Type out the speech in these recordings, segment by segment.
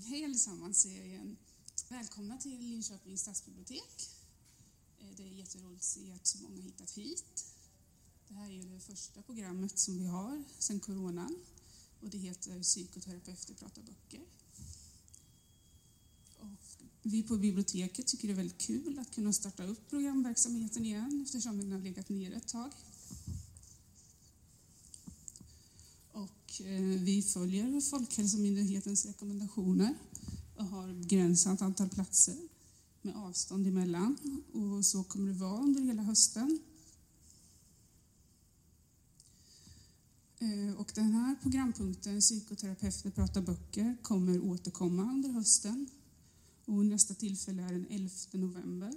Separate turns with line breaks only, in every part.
Hej allesammans! Välkomna till Linköpings stadsbibliotek. Eh, det är jätteroligt att se att så många har hittat hit. Det här är ju det första programmet som vi har sedan coronan och det heter Psykoterapeuter pratar böcker. Och vi på biblioteket tycker det är väldigt kul att kunna starta upp programverksamheten igen eftersom den har legat nere ett tag. Och eh, Eh, vi följer Folkhälsomyndighetens rekommendationer och har begränsat antal platser med avstånd emellan. Och så kommer det vara under hela hösten. Eh, och den här programpunkten, Psykoterapeuter pratar böcker, kommer återkomma under hösten. Och nästa tillfälle är den 11 november.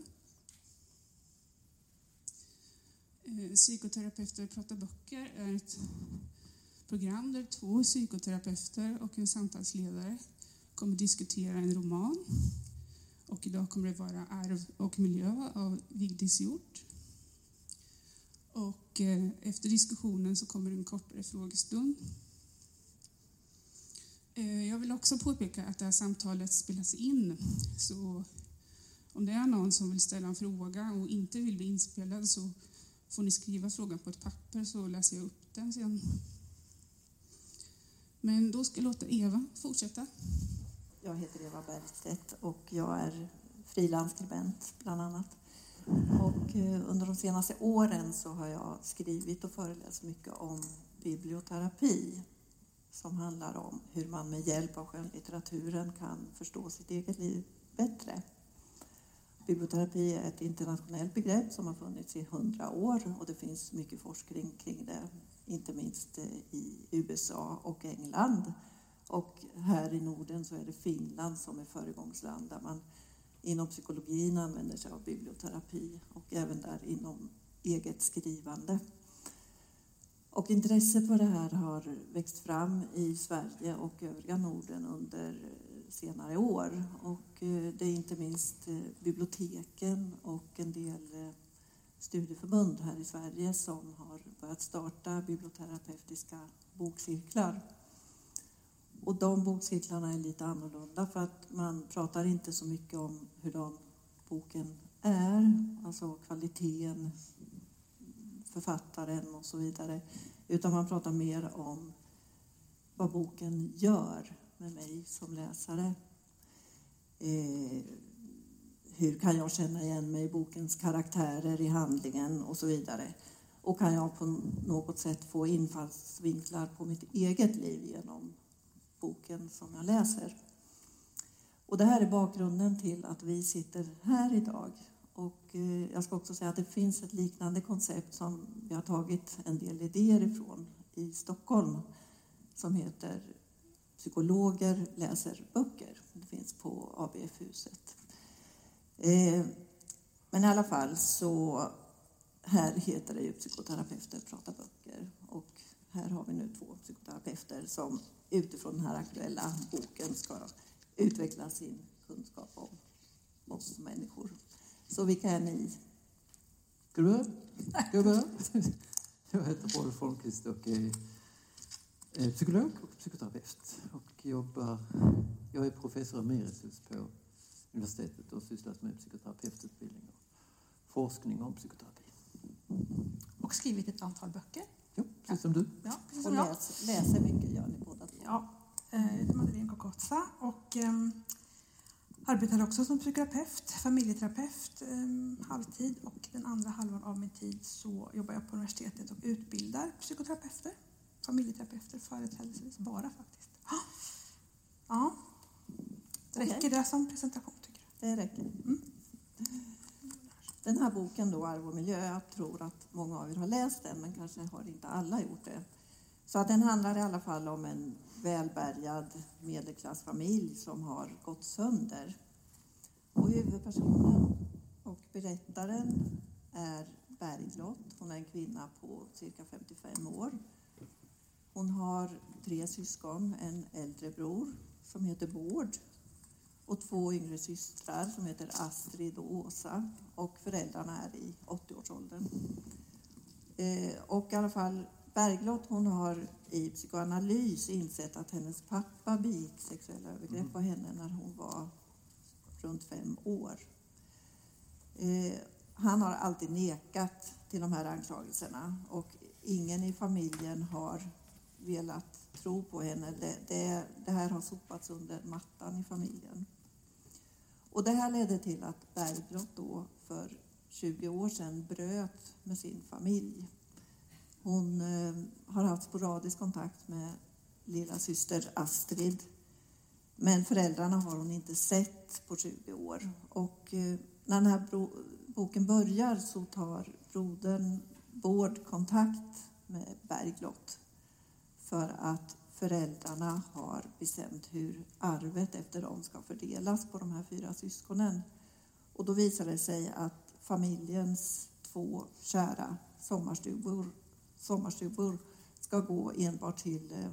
Eh, Psykoterapeuter pratar böcker är ett program där två psykoterapeuter och en samtalsledare kommer diskutera en roman. Och idag kommer det vara Arv och miljö av Vigdis Hjort. Och eh, efter diskussionen så kommer en kortare frågestund. Eh, jag vill också påpeka att det här samtalet spelas in. Så om det är någon som vill ställa en fråga och inte vill bli inspelad så får ni skriva frågan på ett papper så läser jag upp den sen. Men då ska jag låta Eva fortsätta.
Jag heter Eva Bergstedt och jag är frilansskribent bland annat. Och eh, under de senaste åren så har jag skrivit och föreläst mycket om biblioterapi som handlar om hur man med hjälp av skönlitteraturen kan förstå sitt eget liv bättre. Biblioterapi är ett internationellt begrepp som har funnits i hundra år och det finns mycket forskning kring det inte minst eh, i USA och England. Och här i Norden så är det Finland som är föregångsland där man inom psykologin använder sig av biblioterapi och även där inom eget skrivande. Och intresset för det här har växt fram i Sverige och övriga Norden under senare år. Och eh, det är inte minst eh, biblioteken och en del studieförbund här i Sverige som har börjat starta biblioterapeutiska bokcirklar. Och de bokcirklarna är lite annorlunda för att man pratar inte så mycket om hur de boken är, alltså kvaliteten, författaren och så vidare. Utan man pratar mer om vad boken gör med mig som läsare. Eh, hur kan jag känna igen mig i bokens karaktärer, i handlingen och så vidare. Och kan jag på något sätt få infallsvinklar på mitt eget liv genom boken som jag läser. Och det här är bakgrunden till att vi sitter här idag. Och eh, jag ska också säga att det finns ett liknande koncept som vi har tagit en del idéer ifrån i Stockholm som heter Psykologer läser böcker. Det finns på ABF-huset. Eh, men i alla fall så här heter det ju psykoterapeuter pratar böcker och här har vi nu två psykoterapeuter som utifrån den här aktuella boken ska utveckla sin kunskap om oss människor. Så vilka är ni?
Ska du börja? Jag heter Paul Holmqvist och är psykolog och psykoterapeut och jobbar, jag är professor emeritus på universitetet och sysslat med psykoterapeututbildning och forskning om psykoterapi.
Och skrivit ett antal böcker.
Jo, precis som du.
Ja, precis
och
som jag.
läs, läser mycket gör ni båda två.
Ja, jag heter Madeleine Kokotsa och um, arbetar också som psykoterapeut, familjeterapeut um, halvtid och den andra halvan av min tid så jobbar jag på universitetet och utbildar psykoterapeuter, familjeterapeuter företrädesvis bara faktiskt. Ja, räcker det som presentation?
Det räcker. Mm. Den här boken då, Arv och miljö, jag tror att många av er har läst den men kanske har inte alla gjort det. Så att den handlar i alla fall om en välbärgad medelklassfamilj som har gått sönder. Och huvudpersonen och berättaren är Berglott. Hon är en kvinna på cirka 55 år. Hon har tre syskon, en äldre bror som heter Bård och två yngre systrar som heter Astrid och Åsa och föräldrarna är i 80-årsåldern. Eh, och i alla fall Berglott hon har i psykoanalys insett att hennes pappa begick sexuella övergrepp
Mm.
på henne när hon var runt fem år. Eh, han har alltid nekat till de här anklagelserna och ingen i familjen har velat tro på henne. Det, det, det här har sopats under mattan i familjen. Och det här ledde till att Bergbrott då för 20 år sedan bröt med sin familj. Hon eh, har haft sporadisk kontakt med lilla syster Astrid. Men föräldrarna har hon inte sett på 20 år. Och eh, när den här boken börjar så tar brodern Bård kontakt med Berglott för att föräldrarna har bestämt hur arvet efter dem ska fördelas på de här fyra syskonen. Och då visar det sig att familjens två kära sommarstugor, sommarstugor ska gå enbart till, eh,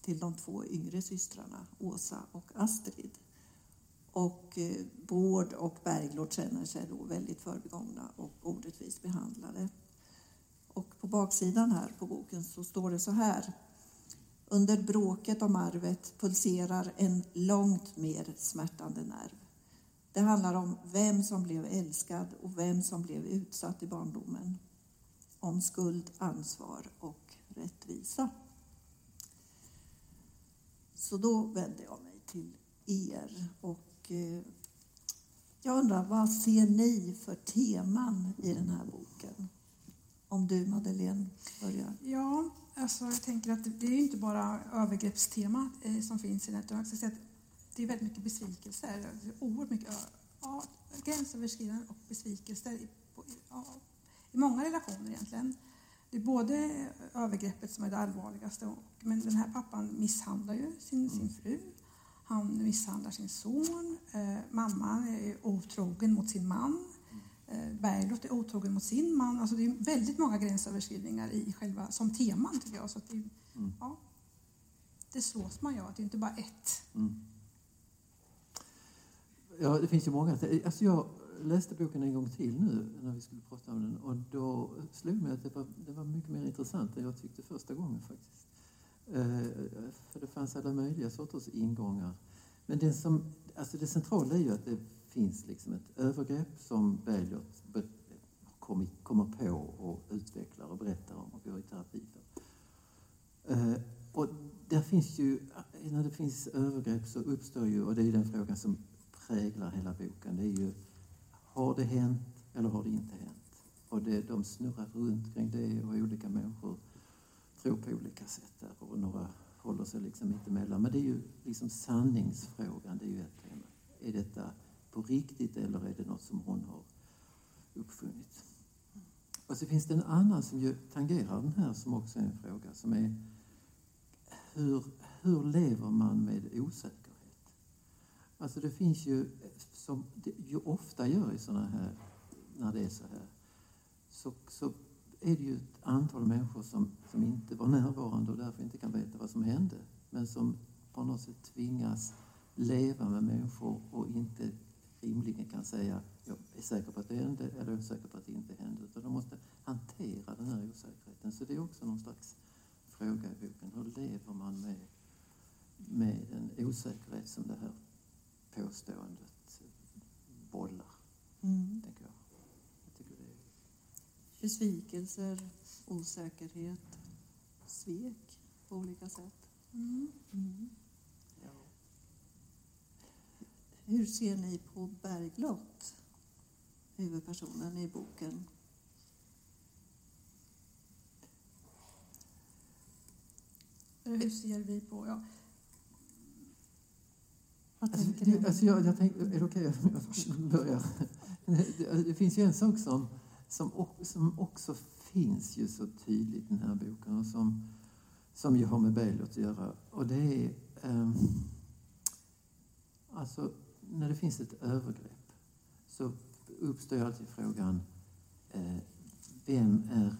till de två yngre systrarna, Åsa och Astrid. Och eh, Bård och Berglund känner sig då väldigt förbigångna och orättvist behandlade. Och på baksidan här på boken så står det så här. Under bråket om arvet pulserar en långt mer smärtande nerv. Det handlar om vem som blev älskad och vem som blev utsatt i barndomen. Om skuld, ansvar och rättvisa. Så då vänder jag mig till er och eh, jag undrar vad ser ni för teman i den här boken? Om du Madeleine börjar.
Ja, alltså jag tänker att det, det är ju inte bara övergreppstema eh, som finns i jag ska att det är väldigt mycket besvikelser. Det oerhört mycket ja, gränsöverskridande och besvikelser i, ja, i många relationer egentligen. Det är både övergreppet som är det allvarligaste, och, men den här pappan misshandlar ju sin, sin fru. Han misshandlar sin son. Eh, mamman är otrogen mot sin man. Eh, Berglott är otrogen mot sin man. Alltså det är väldigt många gränsöverskridningar i själva, som teman tycker jag. Så att det,
Mm.
ja, det slås man ju av att det är inte bara ett.
Mm. Ja, det finns ju många. Alltså jag läste boken en gång till nu när vi skulle prata om den och då slog mig att det var, det var mycket mer intressant än jag tyckte första gången faktiskt. Eh, för det fanns alla möjliga sorters ingångar. Men det, som, alltså det centrala är ju att det finns liksom ett övergrepp som Bergljot kommer på och utvecklar och berättar om och går i terapi för. Eh, och där finns ju, eh, när det finns övergrepp så uppstår ju, och det är den frågan som präglar hela boken, det är ju har det hänt eller har det inte hänt? Och det, de snurrar runt kring det och olika människor tror på olika sätt där och några håller sig liksom mittemellan. Men det är ju liksom sanningsfrågan, det är ju ett tema. Är detta på riktigt eller är det något som hon har uppfunnit? Och så finns det en annan som ju tangerar den här som också är en fråga som är hur, hur lever man med osäkerhet? Alltså det finns ju, som det ju ofta gör i sådana här, när det är så här, så, så är det ju ett antal människor som, som inte var närvarande och därför inte kan veta vad som hände. Men som på något sätt tvingas leva med människor och inte rimligen kan säga jag är säker på att det hände eller jag är säker på att det inte hände. Utan de måste hantera den här osäkerheten. Så det är också någon slags fråga i boken. Hur lever man med, med en osäkerhet som det här påståendet bollar,
Mm.
tänker jag. jag tycker det är,
Besvikelser, osäkerhet, svek på olika sätt.
Mm.
Mm.
ja.
Hur ser ni på Berglott, huvudpersonen i boken?
Eh, Hur ser vi på... Ja,
Vad
Alltså,
tänker
det, alltså jag, jag tänkte, är det okej om jag börjar? Det, det finns ju en sak som, som, som också finns ju så tydligt i den här boken och som, som ju har med Bergljot att göra. Och det är... ehm, alltså, när det finns ett övergrepp så uppstår ju alltid frågan eh, vem är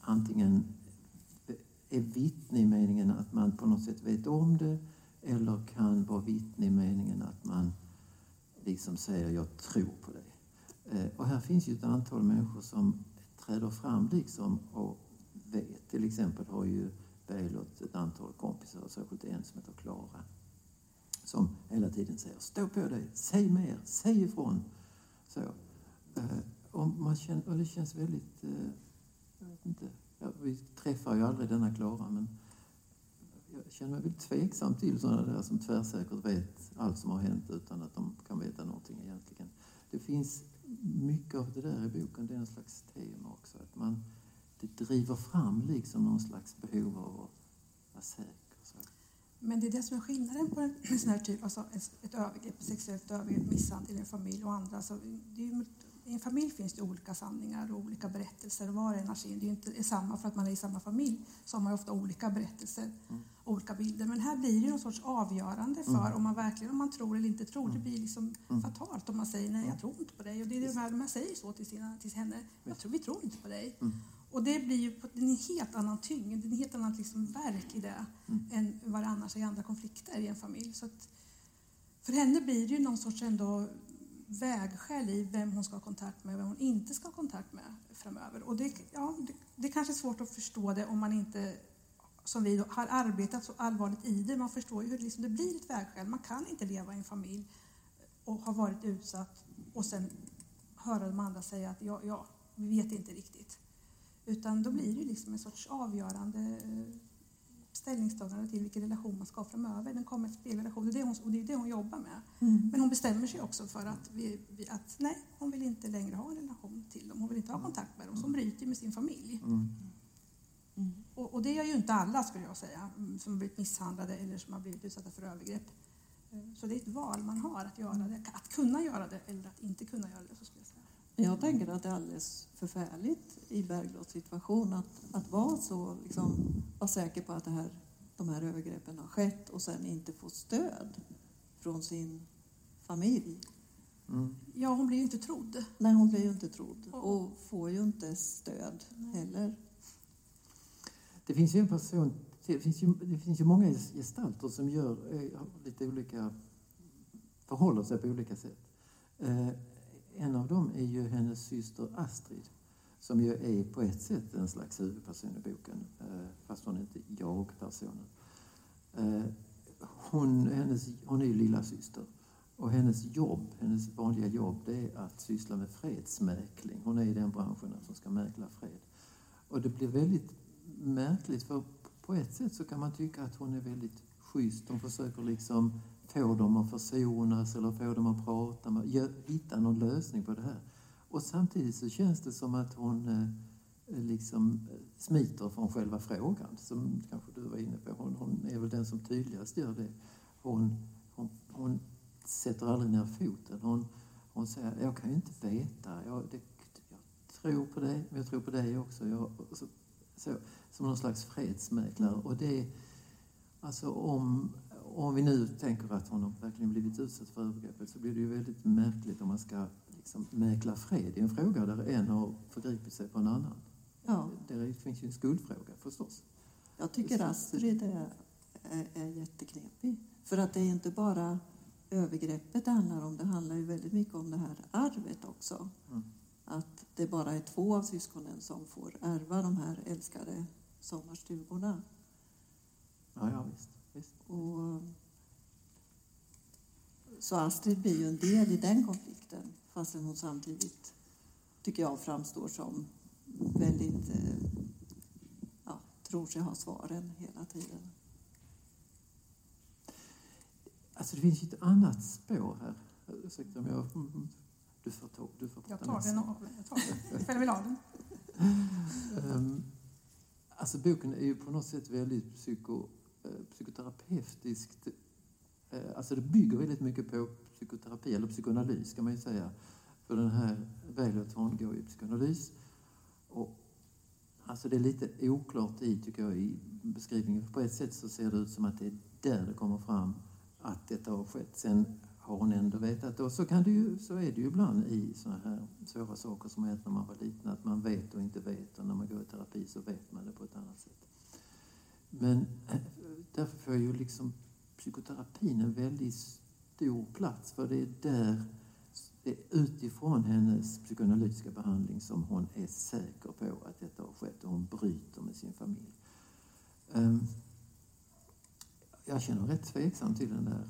antingen är vittne i meningen att man på något sätt vet om det eller kan vara vittne i meningen att man liksom säger jag tror på dig. Eh, och här finns ju ett antal människor som träder fram liksom och vet. Till exempel har ju Beilert ett antal kompisar, särskilt en som heter Klara, som hela tiden säger stå på dig, säg mer, säg ifrån. Så, eh, och, man känner, och det känns väldigt, eh, jag vet inte, ja, vi träffar ju aldrig denna Klara men jag känner mig väldigt tveksam till sådana där som tvärsäkert vet allt som har hänt utan att de kan veta någonting egentligen. Det finns mycket av det där i boken, det är en slags tema också. Att man, det driver fram liksom någon slags behov av att vara säker. Så.
Men det är det som är skillnaden på en sån här typ, alltså ett övergrepp, sexuellt övergrepp, misshandel i en familj och andra. Så det är i en familj finns det olika sanningar och olika berättelser. Var och en har sin. Det är inte samma för att man är i samma familj. Så har man ofta olika berättelser, mm. olika bilder. Men här blir det någon sorts avgörande för mm. om man verkligen om man tror eller inte tror. Det mm. blir liksom mm. fatalt om man säger nej, jag mm. tror inte på dig. Och det är det här, man säger så till, sina, till henne. Jag tror, vi tror inte på dig. Mm. Och det blir ju det är en helt annan tyngd, en helt annat liksom verk i det än vad det annars är i andra konflikter i en familj. Så att, för henne blir det ju någon sorts ändå vägskäl i vem hon ska ha kontakt med och vem hon inte ska ha kontakt med framöver. Och det, ja, det, det kanske är svårt att förstå det om man inte, som vi, har arbetat så allvarligt i det. Man förstår ju hur det, liksom, det blir ett vägskäl. Man kan inte leva i en familj och ha varit utsatt och sen höra de andra säga att ja, ja, vi vet inte riktigt. Utan då blir det liksom en sorts avgörande eh, ställningstagande till vilken relation man ska ha framöver. Den kommer att spela relation och det är, hon, och det är det hon jobbar med. Mm. Men hon bestämmer sig också för att, vi, att nej, hon vill inte längre ha en relation till dem. Hon vill inte ha kontakt med dem, så hon bryter med sin familj. Mm. Mm. Och, och, det gör ju inte alla, skulle jag säga, mm, som har blivit misshandlade eller som har blivit utsatta för övergrepp. Eh, så det är ett val man har att göra det, att kunna göra det eller att inte kunna göra det. Så skulle jag säga.
Jag tänker att det är alldeles förfärligt i Berglots situation att, att vara så, liksom, vara säker på att det här, de här övergreppen har skett och sen inte få stöd från sin familj.
Mm. Ja, hon blir ju inte trodd.
Nej, hon blir ju inte trodd och får ju inte stöd heller.
Det finns ju en person, det finns ju, det finns ju många gestalter som gör eh, lite olika, förhåller sig på olika sätt. En av dem är ju hennes syster Astrid som ju är på ett sätt en slags huvudperson i boken, eh, fast hon är inte jag-personen. Eh, hon, hennes, hon är ju lilla syster och hennes jobb, hennes vanliga jobb, det är att syssla med fredsmäkling. Hon är i den branschen som ska mäkla fred. Och det blir väldigt märkligt, för på ett sätt så kan man tycka att hon är väldigt schysst. Hon försöker liksom få dem att försonas eller få dem att prata, med, hitta någon lösning på det här. Och samtidigt så känns det som att hon eh, eh liksom eh, smiter från själva frågan, som kanske du var inne på. Hon, hon är väl den som tydligast gör det. Hon, hon, hon sätter aldrig ner foten. Hon, hon säger, jag kan ju inte veta. Jag, det, jag tror på dig, men jag tror på dig också. Jag, så, så, som någon slags fredsmäklare. Och det, alltså om, om vi nu tänker att hon har verkligen blivit utsatt för övergreppet så blir det ju väldigt märkligt om man ska liksom mäkla fred i en fråga där en har förgripit sig på en annan. Ja. Det finns ju en skuldfråga förstås.
Jag tycker Astrid är, är, är jätteknepig. För att det är inte bara övergreppet det handlar om, det handlar ju väldigt mycket om det här arvet också. Mm. Att det bara är två av syskonen som får ärva de här älskade sommarstugorna.
Ja, ja visst. Visst.
Och, så Astrid blir ju en del i den konflikten fastän hon samtidigt, tycker jag, framstår som väldigt, eh, ja, tror sig ha svaren hela tiden.
Alltså det finns ju ett annat spår här. Ursäkta om jag... Du får ta, du får
Jag tar den och jag tar den. Själv vill ha den.
um, alltså boken är ju på något sätt väldigt psyko, Eh, psykoterapeutiskt. Eh, alltså det bygger väldigt mycket på psykoterapi, eller psykoanalys kan man ju säga. För den här Välet hon går i psykoanalys. Och, alltså det är lite oklart i, tycker jag, i beskrivningen. På ett sätt så ser det ut som att det är där det kommer fram att detta har skett. Sen har hon ändå vetat. Och så, kan det ju, så är det ju ibland i sådana här svåra saker som har hänt när man var liten. Att man vet och inte vet. Och när man går i terapi så vet man det på ett annat sätt. Men därför får ju liksom psykoterapin en väldigt stor plats. För det är där det är utifrån hennes psykoanalytiska behandling som hon är säker på att detta har skett och hon bryter med sin familj. Um, jag känner mig rätt tveksam till den där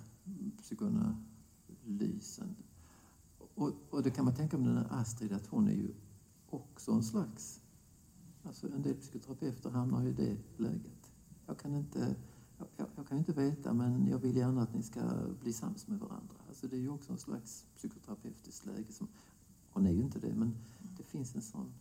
psykoanalysen. Och, och det kan man tänka om den där Astrid, att hon är ju också en slags... Alltså en del psykoterapeuter hamnar ju i det läget. Jag kan inte, jag, jag, kan inte veta, men jag vill gärna att ni ska bli sams med varandra. Alltså det är ju också en slags psykoterapeutiskt läge. Som, hon är ju inte det, men det finns en sån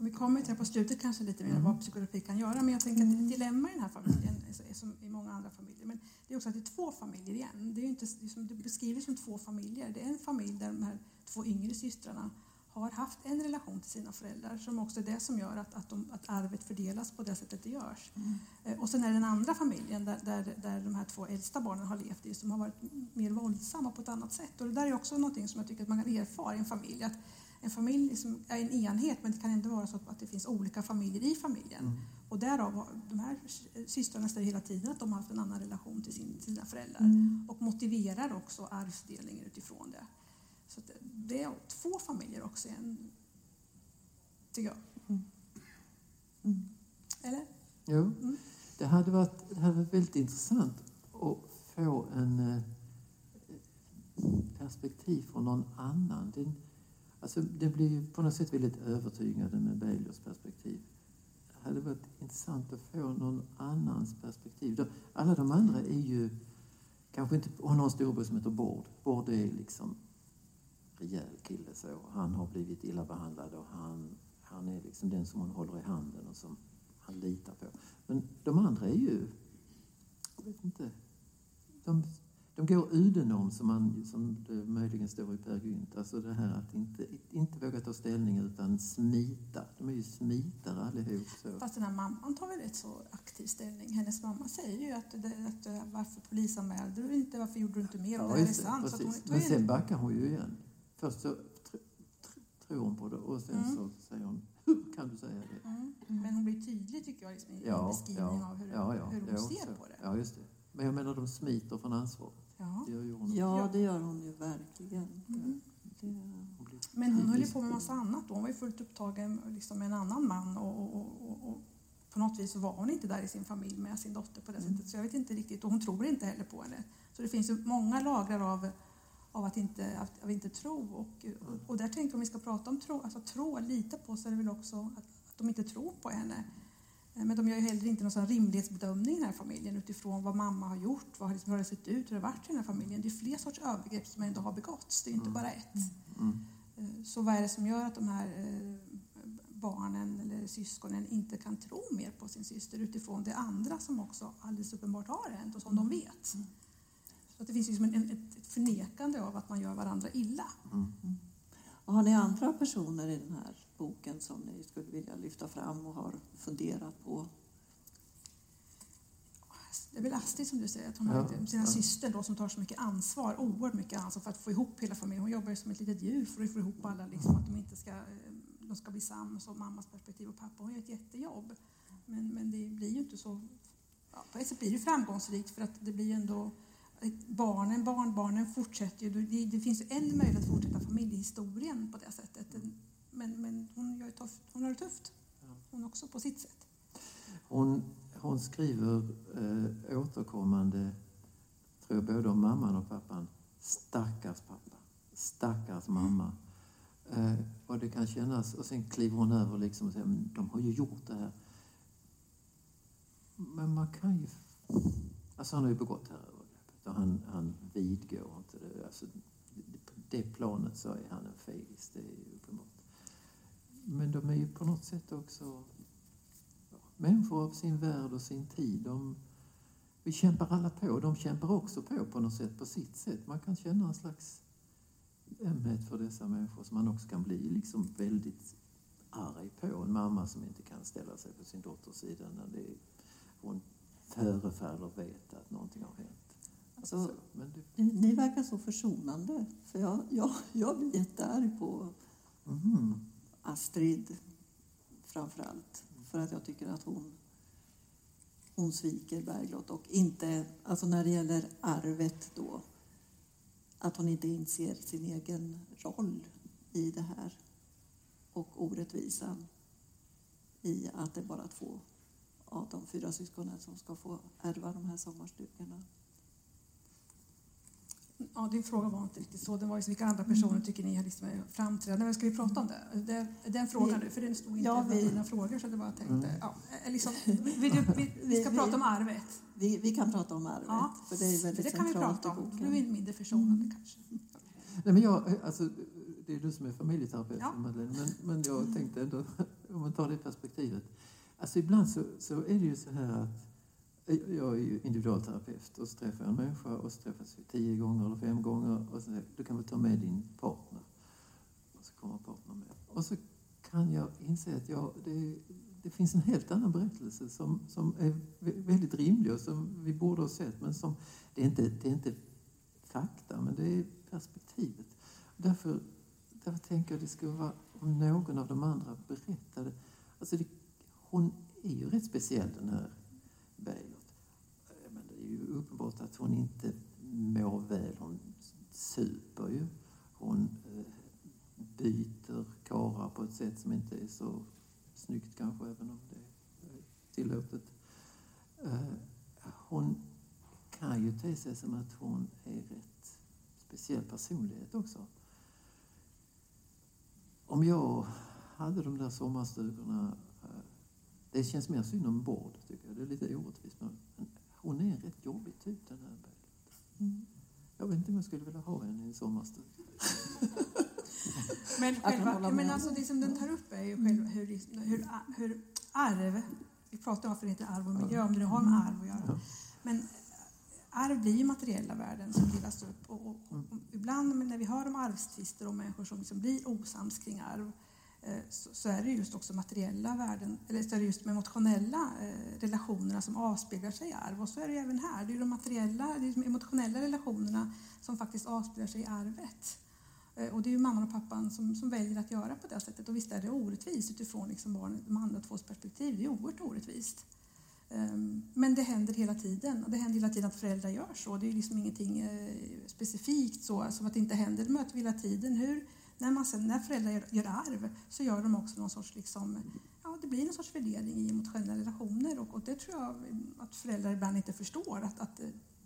vi kommer till på slutet kanske lite mer mm. vad psykoterapi kan göra, men jag tänker att ett dilemma i den här familjen är som i många andra familjer. Men det är också att det är två familjer igen. Det är inte som du beskriver som två familjer. Det är en familj där de här två yngre systrarna har haft en relation till sina föräldrar som också är det som gör att, att, de, att arvet fördelas på det sättet det görs. Mm. Eh, och sen är det den andra familjen där, där, där de här två äldsta barnen har levt i som har varit mer våldsamma på ett annat sätt. Och det där är också något som jag tycker att man kan erfara i en familj. Att en familj liksom är en enhet men det kan ändå vara så att det finns olika familjer i familjen. Mm. Och därav, de här systrarna säger hela tiden att de har haft en annan relation till, sin, till sina föräldrar mm. och motiverar också arvsdelningen utifrån det. Så det är två familjer också, en, tycker jag. Mm. mm. Eller?
Jo. Mm. Det, hade varit, det hade varit väldigt intressant att få en eh, perspektiv från någon annan. Det, Alltså, det blir på något sätt väldigt övertygande med Bejlers perspektiv. Det hade varit intressant att få någon annans perspektiv. Alla de andra är ju kanske inte... Hon har en storebror som heter Bård. Bård är liksom rejäl kille så. Han har blivit illa behandlad och han, han är liksom den som hon håller i handen och som han litar på. Men de andra är ju... Jag vet inte. De de går udenom, som, man, som det möjligen står i Per Gynt. Alltså det här att inte, inte våga ta ställning utan smita. De är ju smitare allihop. Så.
Fast den här mamman tar väl rätt så aktiv ställning. Hennes mamma säger ju att, det, att varför polisanmälde du inte, varför gjorde du inte mer? Ja, det är sant. Så hon,
Men sen backar hon ju igen. Först så tr tr tror hon på det och sen mm. så säger hon hur kan du säga det?
Mm. Men hon blir tydlig tycker jag liksom, i ja, beskrivningen ja, av hur, ja, ja, hur hon ser på det.
Ja, just det. Men jag menar de smiter från ansvar.
Ja. Det gör hon. Ja, det gör hon ju verkligen. Mm.
Men hon höll ju på med massa annat då. Hon var ju fullt upptagen liksom, med en annan man och, och, och, och, på något vis var hon inte där i sin familj med sin dotter på det mm. sättet. Så jag vet inte riktigt. Och hon tror inte heller på henne. Så det finns ju många lagrar av, av att inte, av inte tro. Och, och där tänkte jag om vi ska prata om tro, alltså tro och lita på så är det väl också att, att de inte tror på henne. Eh, men de gör ju heller inte någon sån rimlighetsbedömning i den här familjen utifrån vad mamma har gjort, vad hur har det sett ut, hur det har varit i den här familjen. Det är fler sorts övergrepp som ändå har begåtts, det är inte mm. bara ett. Mm. Eh, så vad är det som gör att de här eh, barnen eller syskonen inte kan tro mer på sin syster utifrån det andra som också alldeles uppenbart har hänt och som de vet? Mm. Så att det finns liksom en, ett förnekande av att man gör varandra illa. Mm.
Och har ni andra personer i den här boken som ni skulle vilja lyfta fram och har funderat på?
Det är väl Astrid som du säger, att hon ja, har sina ja. syster då, som tar så mycket ansvar, oerhört mycket ansvar för att få ihop hela familjen. Hon jobbar ju som ett litet djur för att få ihop alla, liksom, att de inte ska, de ska bli sams och mammas perspektiv och pappa. Hon gör ett jättejobb. Men, men det blir ju inte så... Ja, på ett sätt blir det framgångsrikt för att det blir ju ändå barnen, barnbarnen fortsätter ju. Det, det finns ju en möjlighet att fortsätta familjehistorien på det sättet. Men, men hon, gör tuff, hon har det tufft, hon också på sitt sätt.
Hon, hon skriver eh, återkommande, tror jag, både om mamman och pappan. Stackars pappa, stackars mamma. Eh, och det kan kännas, och sen kliver hon över liksom och säger, de har ju gjort det här. Men man kan ju... Alltså han har ju begått det här han, han vidgår inte det. Alltså, på det planet så är han en fegis, det är uppenbart. Men de är ju på något sätt också ja, människor av sin värld och sin tid. De, vi kämpar alla på. De kämpar också på på något sätt, på sitt sätt. Man kan känna en slags ömhet för dessa människor som man också kan bli liksom väldigt arg på. En mamma som inte kan ställa sig på sin dotters sida när det är, hon förefaller veta att någonting har hänt.
Alltså, så, det... ni, ni, verkar så försonande. För jag, jag, jag blir jättearg på mm. Astrid framför allt. För att jag tycker att hon, hon sviker Bergljot och inte, alltså när det gäller arvet då, att hon inte inser sin egen roll i det här och orättvisan i att det är bara två av de fyra syskonen som ska få ärva de här sommarstugorna.
Ja, din fråga var inte riktigt så. Den var ju vilka andra personer tycker ni har liksom är framträdande? Men ska vi prata om det? det den frågan nu, för den stod inte
Ja, vi-
dina frågor så det bara tänkte,
Mm.
ja, eh, liksom, vi, vi, vi, ska
Vi-
prata om arvet.
Vi, vi kan prata om arvet,
Ja,
för det är väldigt
det kan vi prata om. Nu är det mindre försonande kanske.
Nej, men jag, alltså, det är du som är familjeterapeut,
Ja.
Madeleine, men, men jag tänkte ändå, om man tar det perspektivet. Alltså ibland så, så är det ju så här att jag är ju individualterapeut och så träffar jag en människa och så träffas vi tio gånger eller fem gånger och så säger du kan väl ta med din partner. Och så kommer partnern med. Och så kan jag inse att jag, det, det finns en helt annan berättelse som, som är väldigt rimlig och som vi borde ha sett men som, det är inte, det är inte fakta men det är perspektivet. Därför, därför tänker jag att det skulle vara om någon av de andra berättade. Alltså det, hon är ju rätt speciell den här Beijert. Men det är ju uppenbart att hon inte mår väl. Hon super ju. Hon eh, byter karlar på ett sätt som inte är så snyggt kanske, även om det är tillåtet. Eh, hon kan ju te sig som att hon är rätt speciell personlighet också. Om jag hade de där sommarstugorna det känns mer synd om Bård, tycker jag. Det är lite orättvist. Men hon är en rätt jobbig typ, den här Beijert.
Mm.
Jag vet inte om jag skulle vilja ha henne i en sommarstuga.
Men, själva, men alltså det som den tar upp är ju själva hur, hur, hur arv, vi pratar om varför det heter arv och miljö, om det nu har med arv att göra.
Ja.
Men arv blir ju materiella värden som delas upp. Och, och, och ibland när vi hör om arvstvister och människor som liksom blir osams kring arv eh, Eh, så, är det just också materiella värden, eller så är det just de emotionella eh, relationerna som avspeglar sig i arv. Och så är det ju även här. Det är de materiella, det är de emotionella relationerna som faktiskt avspeglar sig i arvet. Eh, och det är ju mamman och pappan som, som väljer att göra på det sättet. Och visst är det orättvist utifrån liksom barn, de andra tvås perspektiv. Det är oerhört orättvist. Ehm, men det händer hela tiden. Och det händer hela tiden att föräldrar gör så. Det är liksom ingenting specifikt så som att det inte händer. Det möter vi hela tiden. Hur, när, man sen, när föräldrar gör, gör arv så gör de också någon sorts liksom, ja, det blir någon sorts värdering i emotionella relationer. Och, och det tror jag att föräldrar ibland inte förstår. Att, att,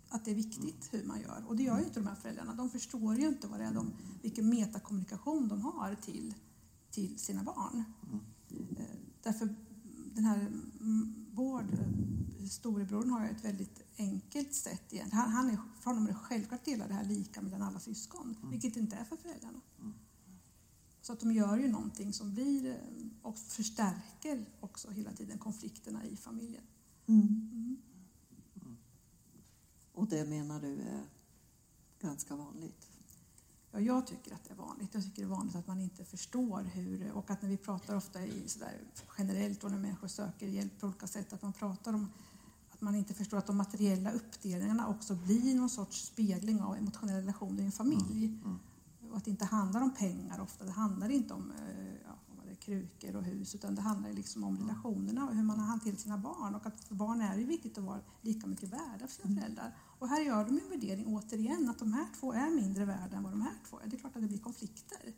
att det är viktigt hur man gör. Och det gör ju inte de här föräldrarna. De förstår ju inte vad det är de, vilken metakommunikation de har till, till sina barn. Eh, Därför den här mm, Bård, eh, storebrodern, har ett väldigt enkelt sätt igen. Han, han är, för honom är det självklart delar det här lika mellan alla syskon, vilket inte är för föräldrarna. Så att de gör ju någonting som blir eh, och förstärker också hela tiden konflikterna i familjen.
Mm.
Mm.
Och det menar du är ganska vanligt?
Ja, jag tycker att det är vanligt. Jag tycker det är vanligt att man inte förstår hur, och att när vi pratar ofta i sådär generellt och när människor söker hjälp på olika sätt, att man pratar om att man inte förstår att de materiella uppdelningarna också blir någon sorts spegling av emotionella relationer i en familj. Och att det inte handlar om pengar ofta, det handlar inte om eh, ja, det krukor och hus, utan det handlar liksom om relationerna och hur man har hanterat sina barn. Och att för barn är det viktigt att vara lika mycket värda för sina föräldrar. Och här gör de en värdering återigen, att de här två är mindre värda än vad de här två är. Det är klart att det blir konflikter.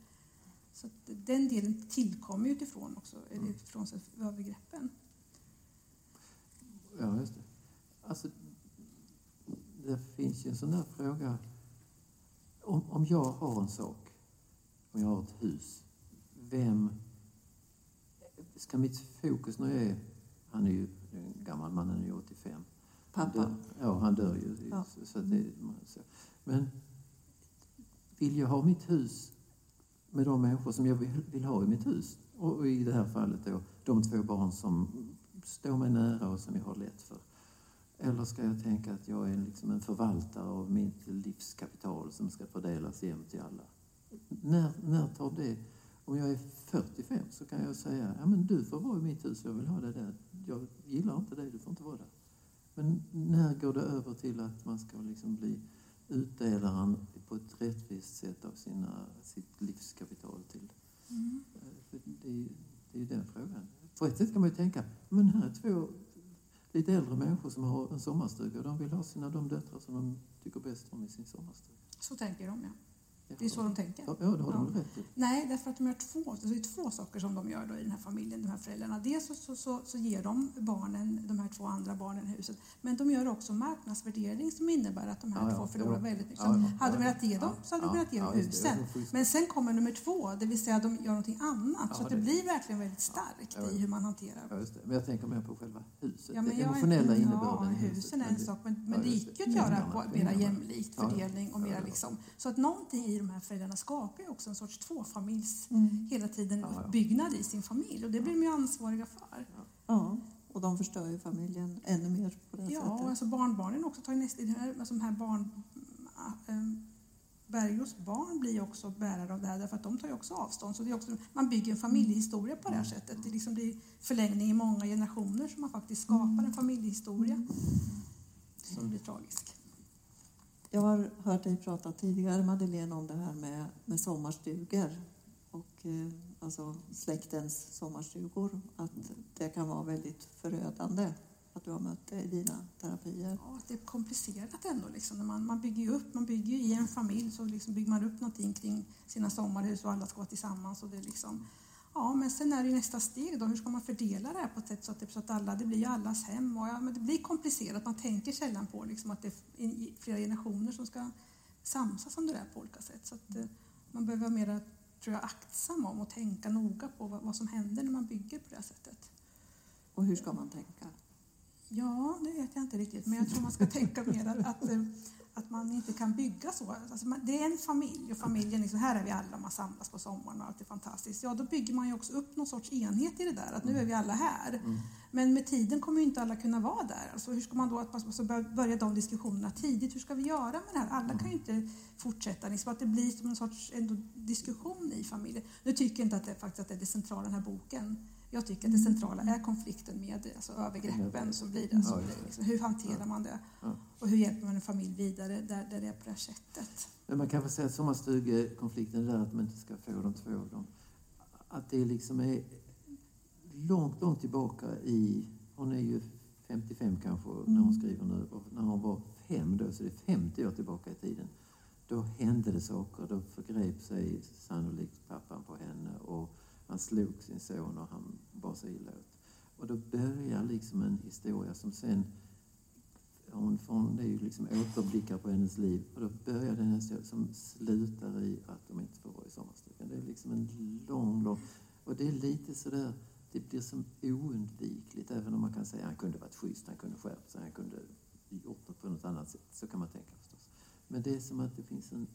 Så att den delen tillkommer utifrån också, eller utifrån så övergreppen.
Ja, just det. Alltså, det finns ju en sån där fråga. Om, om jag har en sak, om jag har ett hus, vem... Ska mitt fokus när jag är... Han är ju en gammal man, han är ju 85. Han
Pappa?
dör, ja, han dör ju.
Ja.
Så, det, så. Men vill jag ha mitt hus med de människor som jag vill, vill ha i mitt hus? Och i det här fallet då, de två barn som står mig nära och som jag har lätt för. Eller ska jag tänka att jag är liksom en förvaltare av mitt livskapital som ska fördelas jämnt till alla? När, när tar det... Om jag är 45 så kan jag säga ja, men du får vara i mitt hus, jag vill ha det där. Jag gillar inte dig, du får inte vara där. Men när går det över till att man ska liksom bli utdelaren på ett rättvist sätt av sina, sitt livskapital till... Eh, för Det, är- det är ju den frågan. På ett sätt kan man ju tänka, men här är två lite äldre människor som har en sommarstuga och de vill ha sina de döttrar som de tycker bäst om i sin sommarstuga.
Så tänker de, ja. Det är så de tänker.
Ja, det har de rätt i.
Nej, därför att de gör två, det är två saker som de gör då i den här familjen, de här föräldrarna. Dels så, så, så, så ger de barnen, de här två andra barnen i huset, men de gör också marknadsvärdering som innebär att de här
Ja, ja,
två förlorar
jo.
väldigt mycket.
Ja, ja,
hade de
ja,
velat ge dem så hade de
ja,
velat ge dem
ja,
husen.
Ja.
Men sen kommer nummer två, det vill säga att de gör någonting annat. så
Ja,
att det,
det-
blir verkligen väldigt starkt
Ja,
i hur man hanterar
Ja, just det. Men jag tänker mer på själva huset,
Ja, men
den
jag
emotionella
ja,
innebörden huset.
husen är en sak, men,
ja,
men det gick ju att göra mera jämlikt
Ja, ja.
fördelning och
Ja,
mera
ja.
liksom. Så att någonting i de här föräldrarna skapar ju också en sorts tvåfamiljs,
Mm.
hela tiden
Ja, ja.
byggnad i sin familj och det blir de ju ansvariga för.
Ja, och de förstör ju familjen ännu mer på det
Ja, och
sättet.
alltså barnbarnen också tar ju nästa, i det här, alltså de här barn, äh, Bergos barn blir ju också bärare av det här därför att de tar ju också avstånd. Så det är också, man bygger en familjehistoria på det här sättet. Det är liksom är förlängning i många generationer som man faktiskt skapar en familjehistoria som blir tragisk.
Jag har hört dig prata tidigare, Madeleine, om det här med, med sommarstugor och eh, alltså släktens sommarstugor. Att det kan vara väldigt förödande att du har mött det i dina terapier.
Ja, att det är komplicerat ändå. Liksom. Man, man bygger ju upp, man bygger ju i en familj så liksom bygger man upp någonting kring sina sommarhus och alla ska vara tillsammans. Och det är liksom, ja, men sen är det ju nästa steg då, hur ska man fördela det här på ett sätt så att, det, så att alla, det blir ju allas hem. Och ja, men det blir komplicerat, man tänker sällan på liksom, att det är flera generationer som ska samsas om det där på olika sätt. Så att, eh, man behöver vara mer tror jag, aktsam om och tänka noga på vad, vad som händer när man bygger på det här sättet.
Och hur ska man tänka?
Ja, det vet jag inte riktigt. Men jag tror man ska tänka mer att, att, eh, att man inte kan bygga så. Alltså man, det är en familj och familjen, liksom, här är vi alla, man samlas på sommaren och allt är fantastiskt. Ja, då bygger man ju också upp någon sorts enhet i det där, att nu är vi alla här. Men med tiden kommer ju inte alla kunna vara där. Alltså hur ska man då, att måste börja- de diskussionerna tidigt, hur ska vi göra med det här? Alla kan ju inte fortsätta, liksom, att det blir som en sorts ändå diskussion i familjen. Nu tycker jag inte att det, faktiskt att det är det centrala i den här boken. Jag tycker att det centrala är konflikten med alltså, övergreppen som blir det. Som blir liksom, hur hanterar man det? Och hur hjälper man en familj vidare där, där det är på det här sättet?
Men man kan väl säga att sommarstugekonflikten är där att man inte ska få de två av dem. Att det liksom är långt, långt tillbaka i... Hon är ju 55 kanske när hon skriver nu. Och när hon var fem då, så det är 50 år tillbaka i tiden. Då hände det saker. Då förgrep sig sannolikt pappan på henne och han slog sin son och han bar sig illa åt. Och då börjar liksom en historia som sen hon, för hon det är ju liksom återblickar på hennes liv och då börjar den historia som slutar i att de inte får vara i sommarstugan. Det är liksom en lång, lång... Och det är lite sådär, det blir som oundvikligt även om man kan säga att han kunde varit schysst, han kunde skärpt sig, han kunde gjort det på något annat sätt. Så kan man tänka förstås. Men det är som att det finns en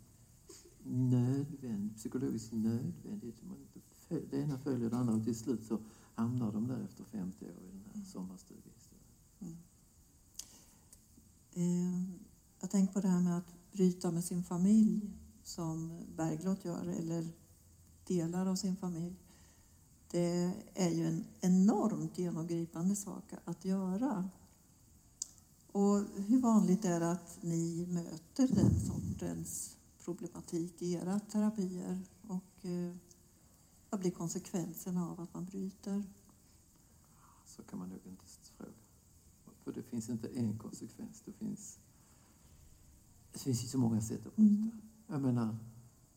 nödvänd, psykologisk nödvändighet. Man inte följer, Det ena följer det andra och till slut så hamnar de där efter 50 år i den här sommarstugan.
Eh, jag tänker på det här med att bryta med sin familj som Bergljot gör, eller delar av sin familj. Det är ju en enormt genomgripande sak att göra. Och hur vanligt är det att ni möter den sortens problematik i era terapier? Och eh, vad blir konsekvenserna av att man bryter?
Så kan man nog inte fråga. För det finns inte en konsekvens. Det finns, det finns ju så många sätt att bryta.
Mm.
Jag menar,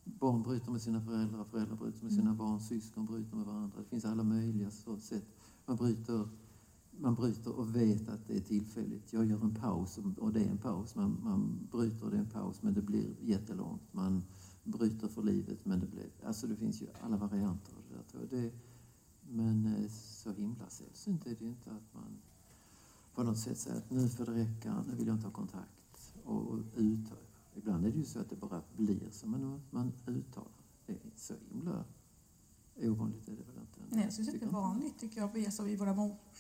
barn bryter med sina föräldrar, föräldrar bryter med sina barn, syskon bryter med varandra. Det finns alla möjliga sätt. Man bryter, man bryter och vet att det är tillfälligt. Jag gör en paus och det är en paus. Man, man bryter och det är en paus men det blir jättelångt. Man bryter för livet men det blir... Alltså det finns ju alla varianter av det där. tror jag. Det, men eh, så himla sällsynt är det ju inte att man på något sätt säger att nu får det räcka, nu vill jag inte ha kontakt. Och, och uttala. Ibland är det ju så att det bara blir som man, man uttalar. Det är så himla ovanligt är det väl inte?
Nej, jag syns inte vanligt tycker jag. Alltså, i våra,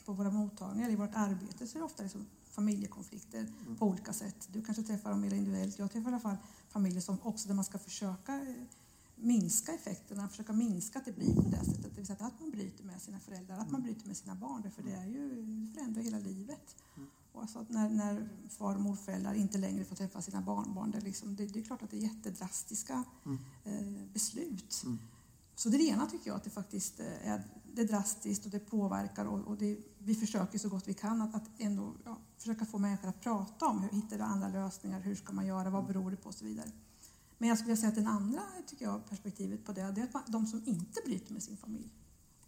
på våra mottagningar, i vårt arbete så är det ofta liksom familjekonflikter
Mm.
på olika sätt. Du kanske träffar dem mer individuellt. Jag träffar i alla fall familjer som också där man ska försöka eh, minska effekterna, försöka minska att det blir på det sättet. Det vill säga att man bryter med sina föräldrar, att man bryter med sina barn. För det är ju, det förändrar hela livet.
Mm.
Och alltså att när, när far och morföräldrar inte längre får träffa sina barnbarn, det är, liksom, det, det är klart att det är jättedrastiska
Mm.
eh, beslut.
Mm.
Så det ena tycker jag att det faktiskt eh, är, det är drastiskt och det påverkar och, och det, vi försöker så gott vi kan att, att ändå ja, försöka få människor att prata om hur hittar du andra lösningar, hur ska man göra, vad beror det på och så vidare. Men jag skulle säga att den andra tycker jag, perspektivet på det, det är att man, de som inte bryter med sin familj.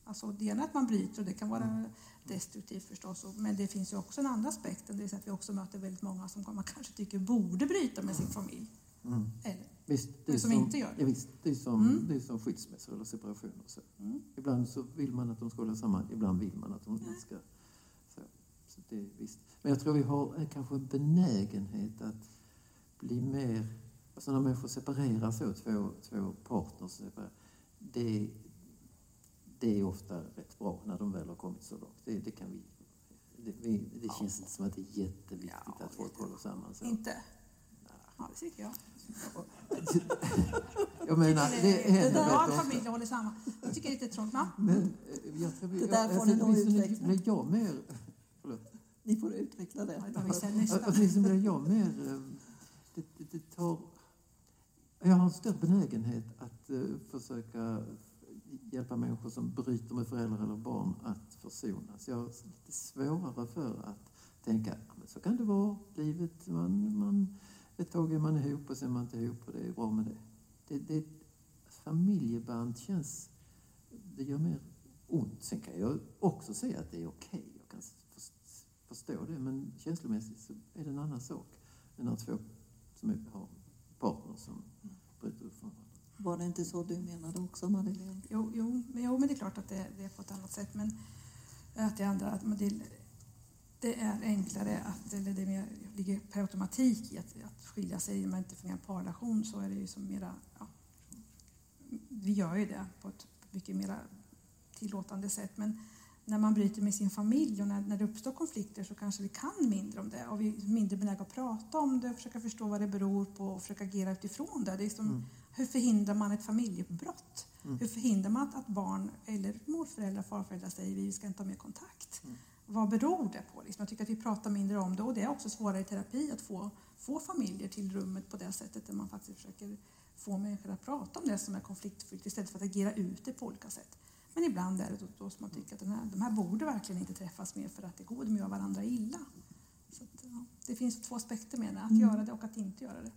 Alltså det ena är att man bryter och det kan vara destruktivt förstås. Men det finns ju också en andra aspekten, det är så att vi också möter väldigt många som man kanske tycker borde bryta med sin familj.
Mm.
Eller?
Visst, det
Men som inte gör det.
Ja, visst, det är som,
Mm.
det är som skilsmässor eller separationer. Så.
Mm.
Ibland så vill man att de ska hålla samman, ibland vill man att de inte ska... Så, så det, visst. Men jag tror vi har eh, kanske en benägenhet att bli mer... Alltså när människor separerar så, två, två partners, separerar, det, det är ofta rätt bra när de väl har kommit så långt. Det, det kan vi... Det, vi, det känns inte som att det är jätteviktigt
Ja,
att folk håller samman så.
Inte? Ja, det tycker jag.
Jag menar, det händer
Ja,
rätt
att
ofta.
familjer håller samman. Jag tycker det är lite trångt. va?
Men eh, jag tror.
Det där får
alltså,
ni nog utveckla.
blir jag mer... Förlåt.
Ni får utveckla det.
Ja, det.
Åtminstone blir jag mer... eh, Det, det, det tar... Jag har en större benägenhet att eh, försöka hjälpa människor som bryter med föräldrar eller barn att försonas. Jag har lite svårare för att tänka så kan det vara. Livet, man, man, ett tag är man ihop och sen är man inte ihop och det är bra med det. det, det familjeband känns... Det gör mer ont. Sen kan jag också säga att det är okej. okay. Jag kan förstå det. Men känslomässigt så är det en annan sak än när två som är, har partner som bryter upp från varandra.
Var det inte så du menade också, Madeleine?
Jo, jo, men, jo, men det är klart att det, det är på ett annat sätt. Men att det andra, att det, det är enklare att, eller det är mer, ligger per automatik i att, att skilja sig när man inte fungerar en parrelation så är det ju som mera, ja, vi gör ju det på ett mycket mer tillåtande sätt. Men när man bryter med sin familj och när, när det uppstår konflikter så kanske vi kan mindre om det och vi är mindre benägna att prata om det, försöka förstå vad det beror på och försöka agera utifrån det. det är som,
Mm.
Hur förhindrar man ett familjebrott?
Mm.
Hur förhindrar man att, att barn eller morföräldrar, farföräldrar säger vi ska inte ha mer kontakt?
Mm.
Vad beror det på? Liksom, jag tycker att vi pratar mindre om det och det är också svårare i terapi att få, få familjer till rummet på det sättet där man faktiskt försöker få människor att prata om det som är konfliktfyllt istället för att agera ut det på olika sätt. Men ibland är det då, då som man tycker att den här, de här borde verkligen inte träffas mer för att det går, de gör varandra illa. Så att, ja, det finns två aspekter med det, att
Mm.
göra det och att inte göra det.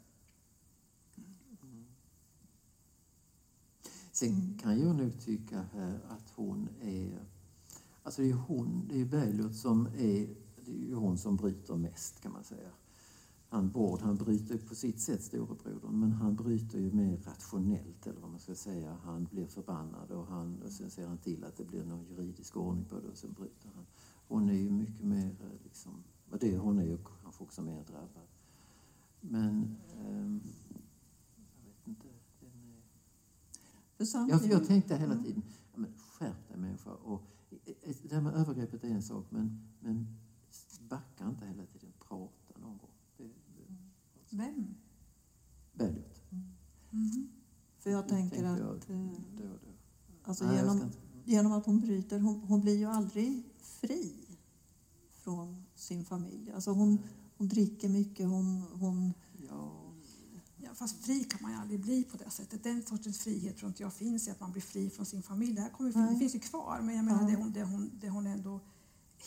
Sen kan jag nog tycka här att hon är... Alltså det är hon, det är Bergljot som är... Det är ju hon som bryter mest kan man säga. Han Bård, han bryter på sitt sätt storebrodern, men han bryter ju mer rationellt eller vad man ska säga. Han blir förbannad och, han, och sen ser han till att det blir någon juridisk ordning på det och sen bryter han. Hon är ju mycket mer eh, liksom... och Det, hon är ju kanske också mer drabbad. Men... ehm, jag vet inte. Den är, jag, jag tänkte hela tiden, ja, men skärp dig människa. Och, eh, eh, det där med övergreppet är en sak, men, men backa inte hela tiden. Prata någon gång. Det, det,
Vem?
väldigt.
Mhm.
för jag tänker att eh,
Då, då.
alltså
Nej, jag
genom, genom att hon bryter, hon, hon blir ju aldrig fri från sin familj. Alltså hon, hon dricker mycket, hon, hon
Ja,
Ja, fast fri kan man ju aldrig bli på det sättet. Den sortens frihet tror inte jag finns i att man blir fri från sin familj. Det, här kommer, det finns ju kvar, men jag menar
Ja.
det, hon, det, hon, det hon ändå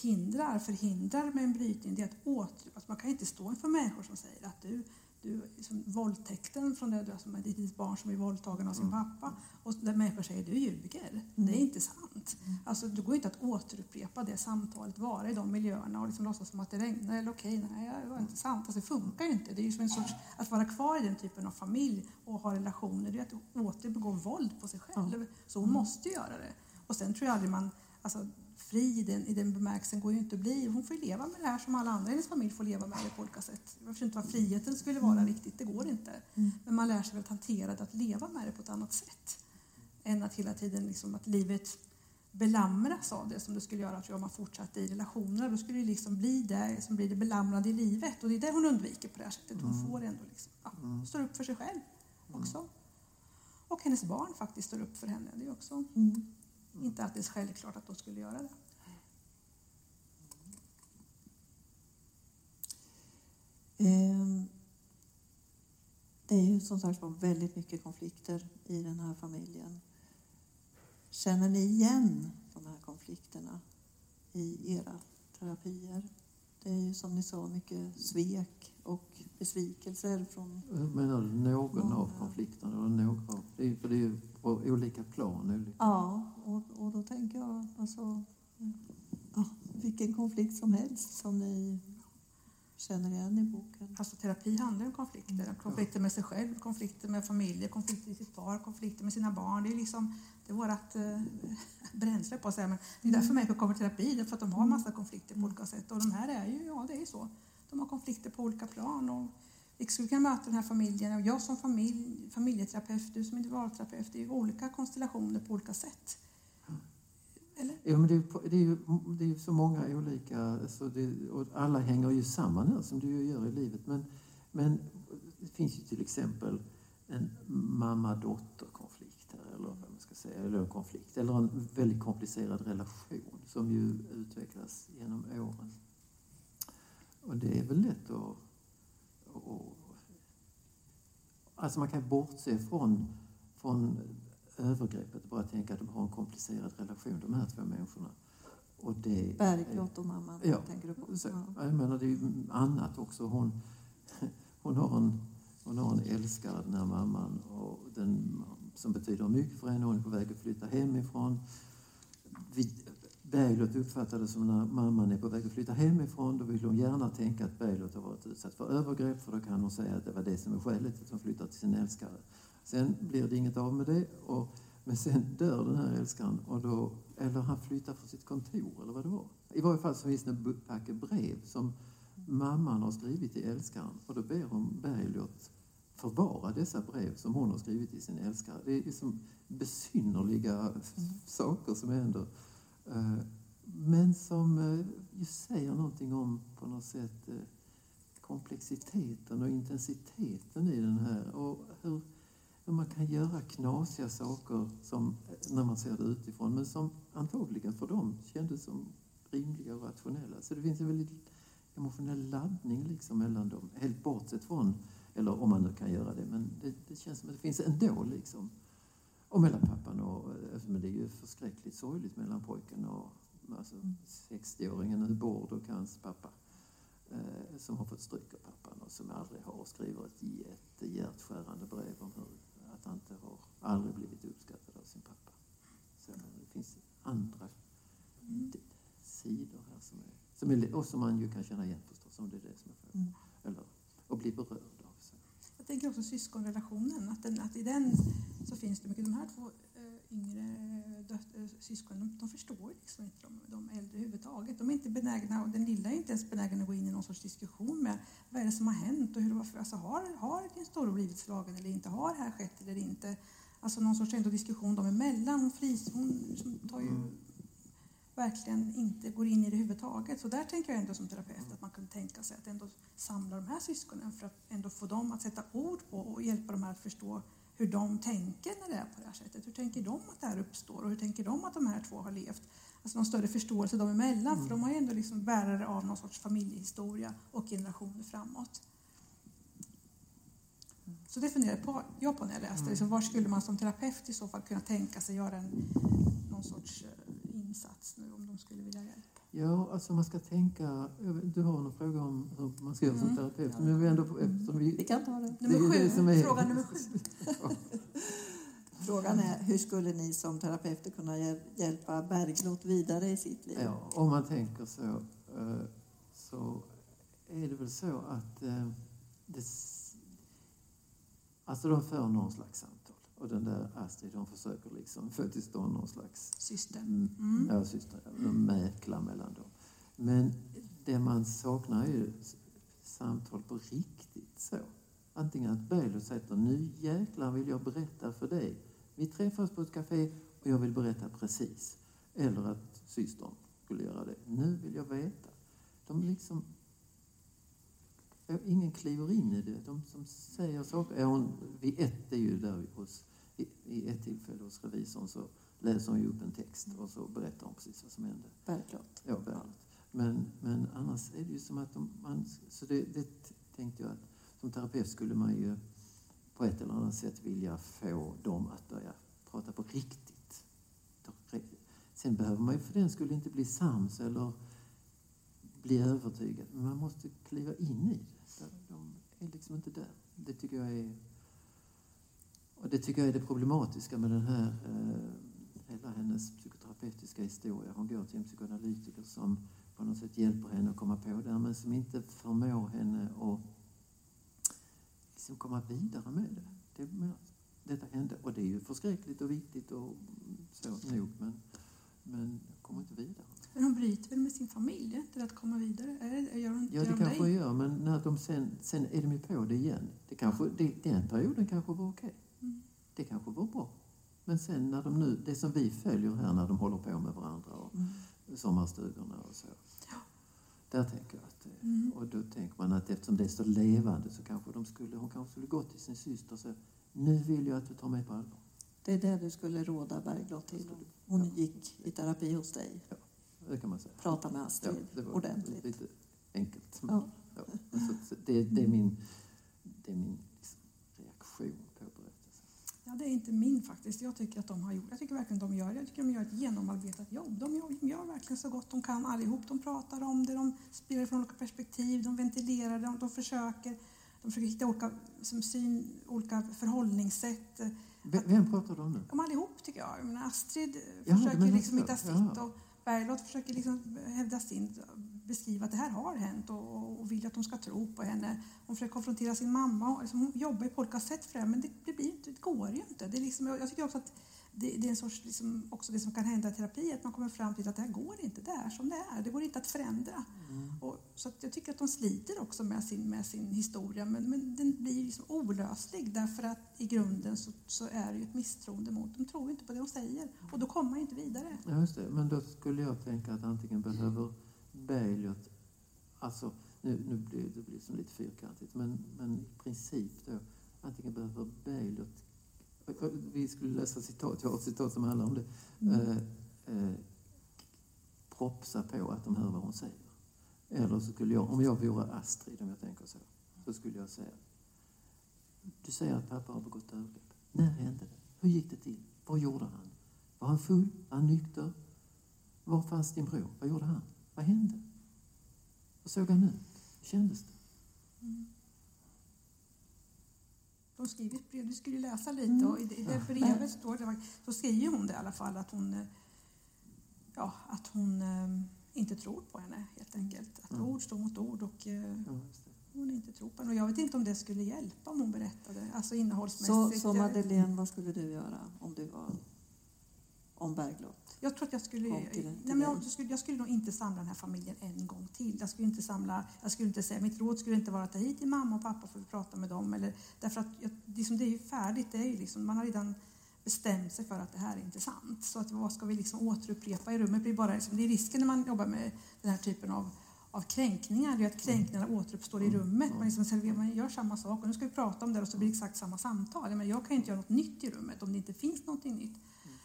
hindrar, förhindrar med en brytning, det är att åter... Alltså man kan inte stå inför människor som säger att du, du liksom, våldtäkten från det, du som ett litet barn som är våldtagen av sin pappa och där människor säger du ljuger, det är inte sant. Alltså, det går inte att återupprepa det samtalet, vara i de miljöerna och liksom låtsas som att det regnar eller okej, nej, det var inte sant. Alltså, det funkar ju inte. Det är ju som en sorts, att vara kvar i den typen av familj och ha relationer, det är att återbegå våld på sig själv. Så hon måste göra det. Och sen tror jag aldrig man, alltså fri i den, i den bemärkelsen går ju inte att bli. Hon får ju leva med det här som alla andra i hennes familj får leva med det på olika sätt. Jag förstår inte vad friheten skulle vara riktigt, det går inte. Men man lär sig väl att hantera det, att leva med det på ett annat sätt. Än att hela tiden liksom att livet belamras av det som det skulle göra tror jag, om man fortsatte i relationer. Då skulle det liksom bli det som blir det belamrade i livet. Och det är det hon undviker på det här sättet. Hon får ändå liksom, ja, står upp för sig själv också. Och hennes barn faktiskt står upp för henne. Det är också
mm,
inte alltid självklart att de skulle göra det.
Ehm, Det är ju som sagt var väldigt mycket konflikter i den här familjen. Känner ni igen de här konflikterna i era terapier? Det är ju som ni sa mycket svek och besvikelser från
Menar du någon av
Många.
konflikterna? Barn olika?
Ja, och, och då tänker jag alltså, ja, vilken konflikt som helst som ni känner igen i boken.
Alltså terapi handlar om konflikter. Konflikter med sig själv, konflikter med familjer, konflikter i sitt par, konflikter med sina barn. Det är liksom det är vårt eh, bränsle på att säga. Men det är därför människor kommer i terapi, därför att de har massa konflikter på olika sätt. Och de här är ju, ja det är så. De har konflikter på olika plan. Och vi skulle kunna möta den här familjen, och jag som familj, familjeterapeut, du som individualterapeut, det är ju olika konstellationer på olika sätt. Eller?
Ja, men det, är, det, är ju, det är ju så många olika, så det, och alla hänger ju samman här som du gör i livet. Men, men det finns ju till exempel en mamma-dotter-konflikt här, eller vad man ska säga, eller en konflikt, eller en väldigt komplicerad relation som ju utvecklas genom åren. Och det är väl lätt att... alltså man kan bortse från, från övergreppet och bara tänka att de har en komplicerad relation, de här två människorna. Och det,
Bergklot och mamman
Ja,
tänker du på?
så,
Ja.
jag menar, det är ju annat också. Hon, hon, har en, hon har en älskare, den här mamman, och den, som betyder mycket för henne. Hon är på väg att flytta hemifrån. Vi, Bergljot uppfattar det som när mamman är på väg att flytta hemifrån, då vill hon gärna tänka att Bergljot har varit utsatt för övergrepp, för då kan hon säga att det var det som är skälet att hon flyttar till sin älskare. Sen blir det inget av med det, och, men sen dör den här älskaren, och då, eller han flyttar från sitt kontor, eller vad det var. I varje fall så finns det en packe brev som mamman har skrivit till älskaren, och då ber hon Bergljot förvara dessa brev som hon har skrivit till sin älskare. Det är som besynnerliga saker som händer. Eh, men som eh, ju säger någonting om på något sätt eh, komplexiteten och intensiteten i den här. Och hur, hur man kan göra knasiga saker som, när man ser det utifrån, men som antagligen för dem kändes som rimliga och rationella. Så det finns en väldigt emotionell laddning liksom mellan dem, helt bortsett från, eller om man nu kan göra det, men det, det känns som att det finns ändå liksom. Och mellan pappan och, eh, men det är ju förskräckligt sorgligt mellan pojken och alltså, 60-åringen nu Bård och hans pappa. Eh, som har fått stryk av pappan och som aldrig har skriver ett jättehjärtskärande brev om hur, att han inte har aldrig blivit uppskattad av sin pappa. Så det finns andra sidor här som är, som är, och som man ju kan känna igen förstås, om det är det som är frågan.
Mm.
Eller, och bli berörd av. Så.
Jag tänker också syskonrelationen, att, den, att i den så finns det mycket. De här två eh, yngre eh, syskonen, de, förstår liksom inte de, de äldre överhuvudtaget. De är inte benägna, och den lilla är inte ens benägen att gå in i någon sorts diskussion med vad är det som har hänt och hur, varför, alltså, har, har din storebror blivit slagen eller inte? Har det här skett eller inte? Alltså någon sorts ändå diskussion dem emellan. Hon, fris, hon som tar ju verkligen inte går in i det överhuvudtaget. Så där tänker jag ändå som terapeut att man kunde tänka sig att ändå samla de här syskonen för att ändå få dem att sätta ord på och hjälpa dem att förstå hur de tänker när det är på det här sättet. Hur tänker de att det här uppstår och hur tänker de att de här två har levt? Alltså någon större förståelse dem emellan för de har ju ändå liksom bärare av någon sorts familjehistoria och generationer framåt. Så det funderade på, jag på när jag läste. Liksom, var skulle man som terapeut i så fall kunna tänka sig göra en, någon sorts eh, insats nu om de skulle vilja hjälpa?
Ja, alltså man ska tänka... Du har någon fråga om hur man ska göra som
Mm.
terapeut. Men vi ändå, eftersom vi,
Vi kan ta det.
Det är
Nummer
det
sju,
som är-
fråga nummer sju.
Frågan är hur skulle ni som terapeuter kunna hjäl- hjälpa Bergklot vidare i sitt liv?
Ja, om man tänker så, eh, så är det väl så att eh, det, alltså de för någon slags. Och den där Astrid, hon försöker liksom få till stånd någon slags
Syster.
Mm.
Mm.
Ja, syster. De mäklar mellan dem. Men det man saknar är ju samtal på riktigt så. Antingen att säger att nu jäklar vill jag berätta för dig. Vi träffas på ett café och jag vill berätta precis. Eller att systern skulle göra det. Nu vill jag veta. De liksom... Ingen kliver in i det. De som säger saker... Ja, hon, vid ett, är ju där hos, i, i ett tillfälle hos revisorn så läser hon ju upp en text och så berättar hon precis vad som hände.
Bergklot.
Ja, Bernhard. Men, men annars är det ju som att de, man... Så det, det tänkte jag att som terapeut skulle man ju på ett eller annat sätt vilja få dem att börja prata på riktigt. Sen behöver man ju för den skulle inte bli sams eller bli övertygad. Men man måste kliva in i det. Alltså, de är liksom inte där. Det tycker jag är... Och det tycker jag är det problematiska med den här eh, hela hennes psykoterapeutiska historia. Hon går till en psykoanalytiker som på något sätt hjälper henne att komma på det här men som inte förmår henne att liksom komma vidare med det. det detta hände och det är ju förskräckligt och viktigt och så nog men, men kommer inte vidare.
Men hon bryter väl med sin familj, inte att komma vidare? Är, gör hon,
ja, det kanske hon gör, men när de sen, sen är de ju på det igen. Det kanske, det, den perioden kanske var okej. Mm. Det kanske var bra. Men sen när de nu, det som vi följer här när de håller på med varandra och mm. sommarstugorna och så. Ja. Där tänker jag att, mm. och då tänker man att eftersom det är så levande så kanske de skulle, hon kanske skulle gå till sin syster och säga nu vill jag att du tar mig på allvar.
Det är det du skulle råda Bergblad till? Hon ja. gick i terapi hos dig?
Ja, det kan man säga.
Prata med Astrid ja, det var ordentligt?
lite enkelt. Men, ja. ja. Alltså, det, det, är min, det är min liksom, reaktion på berättelsen.
Ja, det är inte min faktiskt. Jag tycker att de har gjort, jag tycker verkligen de gör, jag tycker de gör ett genomarbetat jobb. De gör, de gör verkligen så gott de kan allihop. De pratar om det, de spelar från olika perspektiv, de ventilerar, de, de försöker de försöker hitta olika, som syn, olika förhållningssätt.
Vem pratar du om nu?
Om allihop tycker jag. jag menar, Astrid Jaha, försöker liksom hitta sitt och Bergljot försöker liksom hävda sin, beskriva att det här har hänt och, och vill att de ska tro på henne. Hon försöker konfrontera sin mamma. Liksom hon jobbar på olika sätt för det men det, det, blir, det går ju inte. Det är liksom, jag tycker också att det, det, är en sorts, liksom, också det som kan hända i terapi, att man kommer fram till att det här går inte, det är som det är, det går inte att förändra. Mm. Och, så att jag tycker att de sliter också med sin, med sin historia, men, men den blir liksom olöslig därför att i grunden så, så är det ju ett misstroende mot, de tror inte på det de säger och då kommer man inte vidare.
Ja, just det. Men då skulle jag tänka att antingen behöver Beiliot, alltså nu, nu blir det blir som lite fyrkantigt, men, men i princip då, antingen behöver Beiliot vi skulle läsa citat, jag har ett citat som handlar om det. Mm. Eh, eh, propsa på att de hör vad hon säger. Eller så skulle jag, om jag vore Astrid, om jag tänker så, så skulle jag säga Du säger att pappa har begått övergrepp. När hände det? Hur gick det till? Vad gjorde han? Var han full? Var han nykter? Var fanns din bror? Vad gjorde han? Vad hände? Vad såg han ut? Hur kändes det? Mm.
De skriver ett brev, du skulle läsa lite mm. och i det, i det brevet står det, så skriver hon det i alla fall att hon, eh, ja, att hon um, inte tror på henne helt enkelt. Att mm. ord står mot ord och uh, hon inte tror på henne. Och jag vet inte om det skulle hjälpa om hon berättade, alltså innehållsmässigt.
Så, så Madeleine, vad skulle du göra om du var om Berglott?
Jag tror att jag skulle, nej, men jag, skulle, jag skulle nog inte samla den här familjen en gång till. Jag skulle inte samla, jag skulle inte säga, mitt råd skulle inte vara att ta hit din mamma och pappa för att prata med dem. Eller, därför att jag, liksom, det är ju färdigt, det är ju liksom, man har redan bestämt sig för att det här är inte sant. Så att, vad ska vi liksom återupprepa i rummet? Det, bara, liksom, det är risken när man jobbar med den här typen av av kränkningar, det är att kränkningarna återuppstår i rummet. Man, liksom, man gör samma sak och nu ska vi prata om det och så blir det exakt samma samtal. Men jag kan inte göra något nytt i rummet om det inte finns något nytt.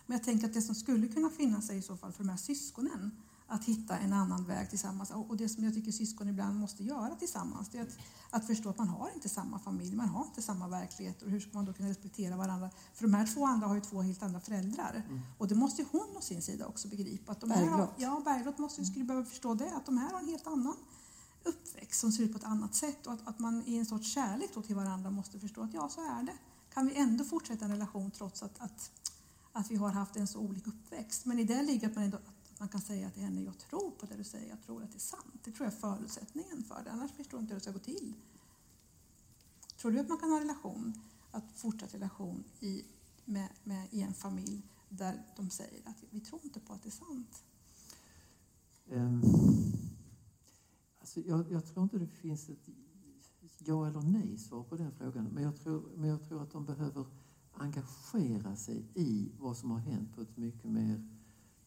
Men jag tänker att det som skulle kunna finnas är i så fall för de här syskonen att hitta en annan väg tillsammans. Och det som jag tycker syskon ibland måste göra tillsammans, det är att, att förstå att man har inte samma familj, man har inte samma verklighet och hur ska man då kunna respektera varandra? För de här två andra har ju två helt andra föräldrar. Mm. Och det måste ju hon å sin sida också begripa. Att de här har, ja, Berglott måste skulle behöva förstå det, att de här har en helt annan uppväxt som ser ut på ett annat sätt och att, att man i en sorts kärlek till varandra måste förstå att ja, så är det. Kan vi ändå fortsätta en relation trots att, att att vi har haft en så olika uppväxt. Men i det ligger att man, ändå, man kan säga till henne, jag tror på det du säger, jag tror att det är sant. Det tror jag är förutsättningen för det, annars förstår jag inte hur det ska gå till. Tror du att man kan ha relation, att fortsätta relation i, med, med, i en familj där de säger att vi tror inte på att det är sant?
Um, alltså jag, jag tror inte det finns ett ja eller nej svar på den frågan. Men jag tror, men jag tror att de behöver engagera sig i vad som har hänt på ett mycket mer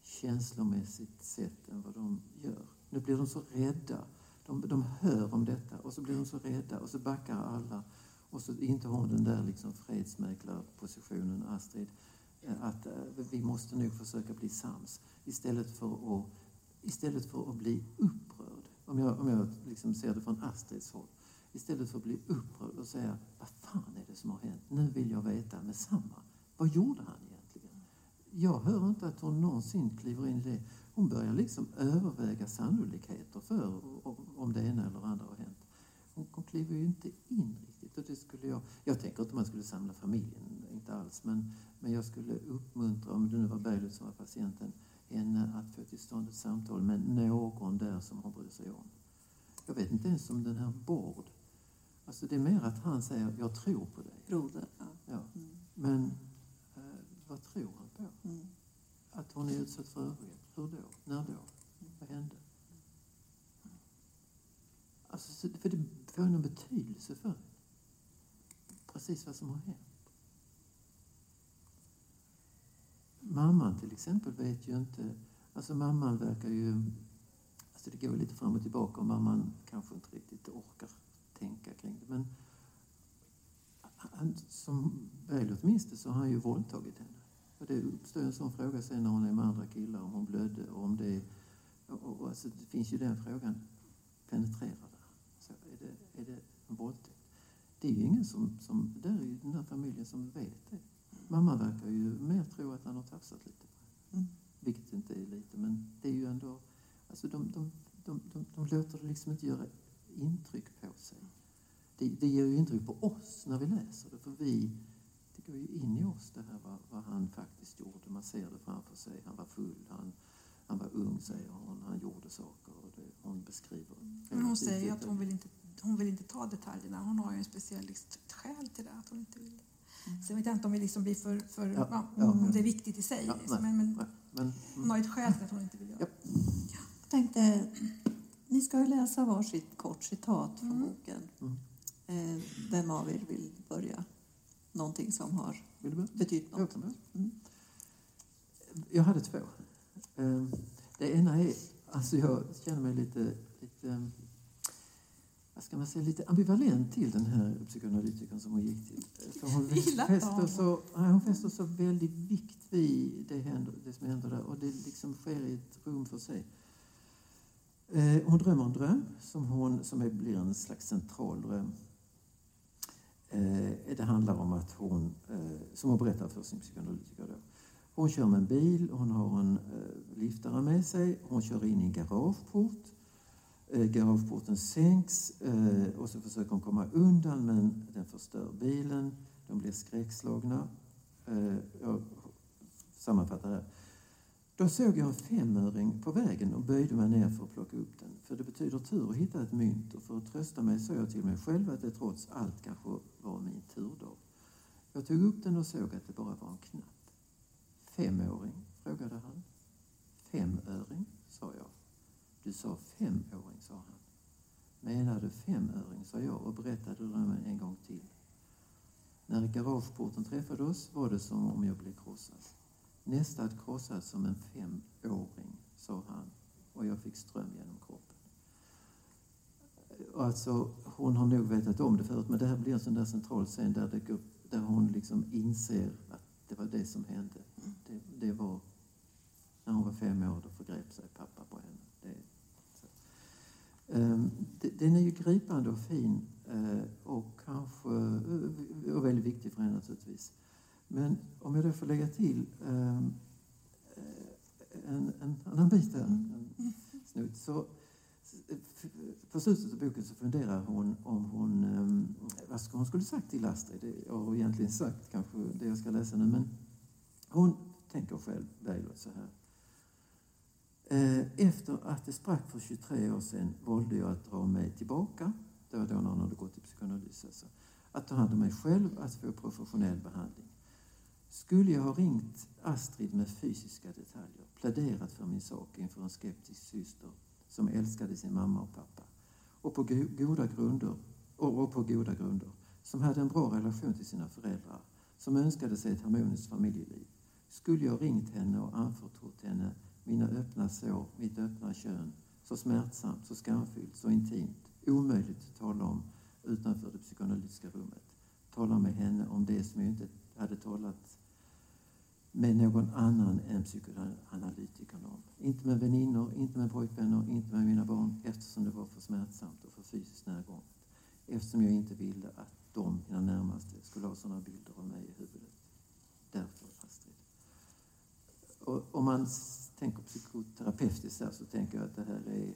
känslomässigt sätt än vad de gör. Nu blir de så rädda. De, de hör om detta och så blir de så rädda och så backar alla och så inte har den där liksom fredsmäklarpositionen, Astrid, eh, att eh, vi måste nog försöka bli sams istället för att, istället för att bli upprörd. Om jag, om jag liksom ser det från Astrids håll Istället för att bli upprörd och säga, vad fan är det som har hänt? Nu vill jag veta med samma. Vad gjorde han egentligen? Jag hör inte att hon någonsin kliver in i det. Hon börjar liksom överväga sannolikheter för om det ena eller andra har hänt. Hon, hon kliver ju inte in riktigt. Och det skulle jag, jag tänker inte man skulle samla familjen en inte alls. Men, men jag skulle uppmuntra, om det nu var Berglut som var patienten, henne att få till stånd ett samtal med någon där som hon bryr sig om. Jag vet inte ens om den här Bård, alltså det är mer att han säger jag tror på dig.
Broder. Ja.
Ja.
Mm.
Men vad tror han på?
Mm.
Att hon är utsatt för övergrepp? Hur då? När då? Vad hände? Alltså, så- för det får någon betydelse för precis vad som har hänt. Mamman till exempel vet ju inte... Alltså mamman verkar ju... Alltså det går lite fram och tillbaka och mamman kanske inte riktigt orkar tänka kring det. Men han, som minns det så har han ju våldtagit henne. Det uppstår ju en sån fråga sen när hon är med andra killar, om hon blödde och om det... Och, och, alltså det finns ju den frågan penetrerad. Så är, det, är det en våldtäkt? Det är ju ingen som, som där i den här familjen som vet det. Mamma verkar ju mer tro att han har tafsat lite.
Mm.
Vilket inte är lite, men det är ju ändå... Alltså de, de, de, de, de låter det liksom inte göra intryck på sig. Det, det ger ju intryck på oss när vi läser det, för vi... Det går ju in i oss det här vad, vad han faktiskt gjorde. Man ser det framför sig. Han var full, han, han var ung, säger hon. Han gjorde saker och det, hon beskriver.
Men hon säger att hon vill, inte, hon vill inte ta detaljerna. Hon har ju en speciell liksom, skäl till det, att hon inte vill. Sen vet jag inte om vi liksom blir för, för
Ja,
ja,
ja.
om det är viktigt i sig.
Ja,
liksom.
nej,
men, men
nej, men,
hon har ju ett skäl till att hon inte vill göra
Ja.
det.
Jag tänkte, ni ska ju läsa varsitt kort citat från
Mm.
boken.
Mm.
Eh, vem av er vill börja? Någonting som har betytt
Jag
något. Mm.
Jag hade två. Eh, Det ena är, alltså jag känner mig lite, lite vad ska man säga, lite ambivalent till den här psykoanalytikern som hon gick till. För hon, fäster så, hon fäster så väldigt vikt vid det, händer, det som händer där och det liksom sker i ett rum för sig. Eh, Hon drömmer en dröm som, hon, som är, blir en slags central dröm. Eh, Det handlar om att hon, eh, som hon berättar för sin psykoanalytiker då, hon kör med en bil, hon har en eh, liftare med sig, hon kör in i en garageport. Eh, garageporten sänks eh, och så försöker hon komma undan men den förstör bilen. De blir skräckslagna. Eh, jag sammanfattar här. Då såg jag en femöring på vägen och böjde mig ner för att plocka upp den. För det betyder tur att hitta ett mynt och för att trösta mig sa jag till mig själv att det trots allt kanske var min turdag. Jag tog upp den och såg att det bara var en knapp. Femåring? frågade han. Femöring? sa jag. Du sa femåring, sa han. Menade femöring, sa jag och berättade drömmen en gång till. När garageporten träffade oss var det som om jag blev krossad. Nästan krossad som en femåring, sa han och jag fick ström genom kroppen. Alltså, hon har nog vetat om det förut, men det här blir en sån där central scen där, det där hon liksom inser att det var det som hände. Det, det var när hon var fem år, då förgrep sig pappa på henne. Det, så. Ehm, det- Den är ju gripande och fin eh, och kanske eh, och väldigt viktig för henne naturligtvis. Men om jag då får lägga till ehm, eh, en, en annan bit där, en snutt, så eh, på slutet av boken så funderar hon om hon, ehm, vad hon skulle sagt till Astrid. Jag har egentligen sagt kanske det jag ska läsa nu, men hon tänker själv, Bergljot, så här. Eh, efter att det sprack för 23 år sedan valde jag att dra mig tillbaka. Det var då när hon hade gått i psykoanalys. Alltså. Att ta hand om mig själv, att få professionell behandling. Skulle jag ha ringt Astrid med fysiska detaljer, pläderat för min sak inför en skeptisk syster som älskade sin mamma och pappa och på goda grunder, och på goda grunder, som hade en bra relation till sina föräldrar, som önskade sig ett harmoniskt familjeliv. Skulle jag ringt henne och anförtrott henne mina öppna sår, mitt öppna kön, så smärtsamt, så skamfyllt, så intimt, omöjligt att tala om utanför det psykoanalytiska rummet. Tala med henne om det som jag inte hade talat med någon annan än psykoanalytikern om. Inte med väninnor, inte med pojkvänner, inte med mina barn eftersom det var för smärtsamt och för fysiskt närgånget. Eftersom jag inte ville att de, mina närmaste, skulle ha sådana bilder av mig i huvudet. Därför, Astrid. Och om man tänker psykoterapeutiskt här så tänker jag att det här är,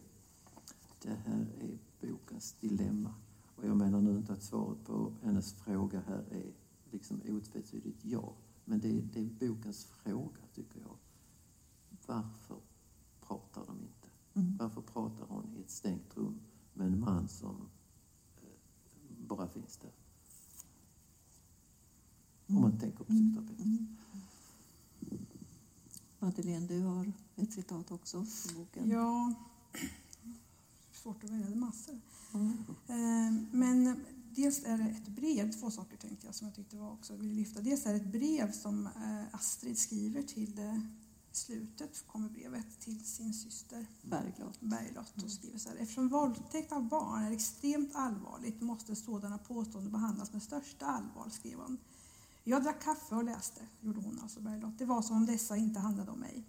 det här är bokens dilemma. Och jag menar nu inte att svaret på hennes fråga här är liksom otvetydigt ja. Men det, det är bokens fråga, tycker jag. Varför pratar de inte?
Mm.
Varför pratar hon i ett stängt rum med en man som eh, bara finns där? Om man tänker på psykoterapeut.
Madeleine, du har ett citat också i boken.
Ja, svårt att välja, massor.
Ja.
Eh, Men dels är det ett brev, två saker tänkte jag som jag tyckte var också ville lyfta. Dels är det ett brev som eh, Astrid skriver till eh, slutet, kommer brevet till sin syster
Berglott.
Berglott och skriver så här. Eftersom våldtäkt av barn är extremt allvarligt måste sådana påståenden behandlas med största allvar, skrev hon. Jag drack kaffe och läste, gjorde hon alltså Berglott. Det var som om dessa inte handlade om mig.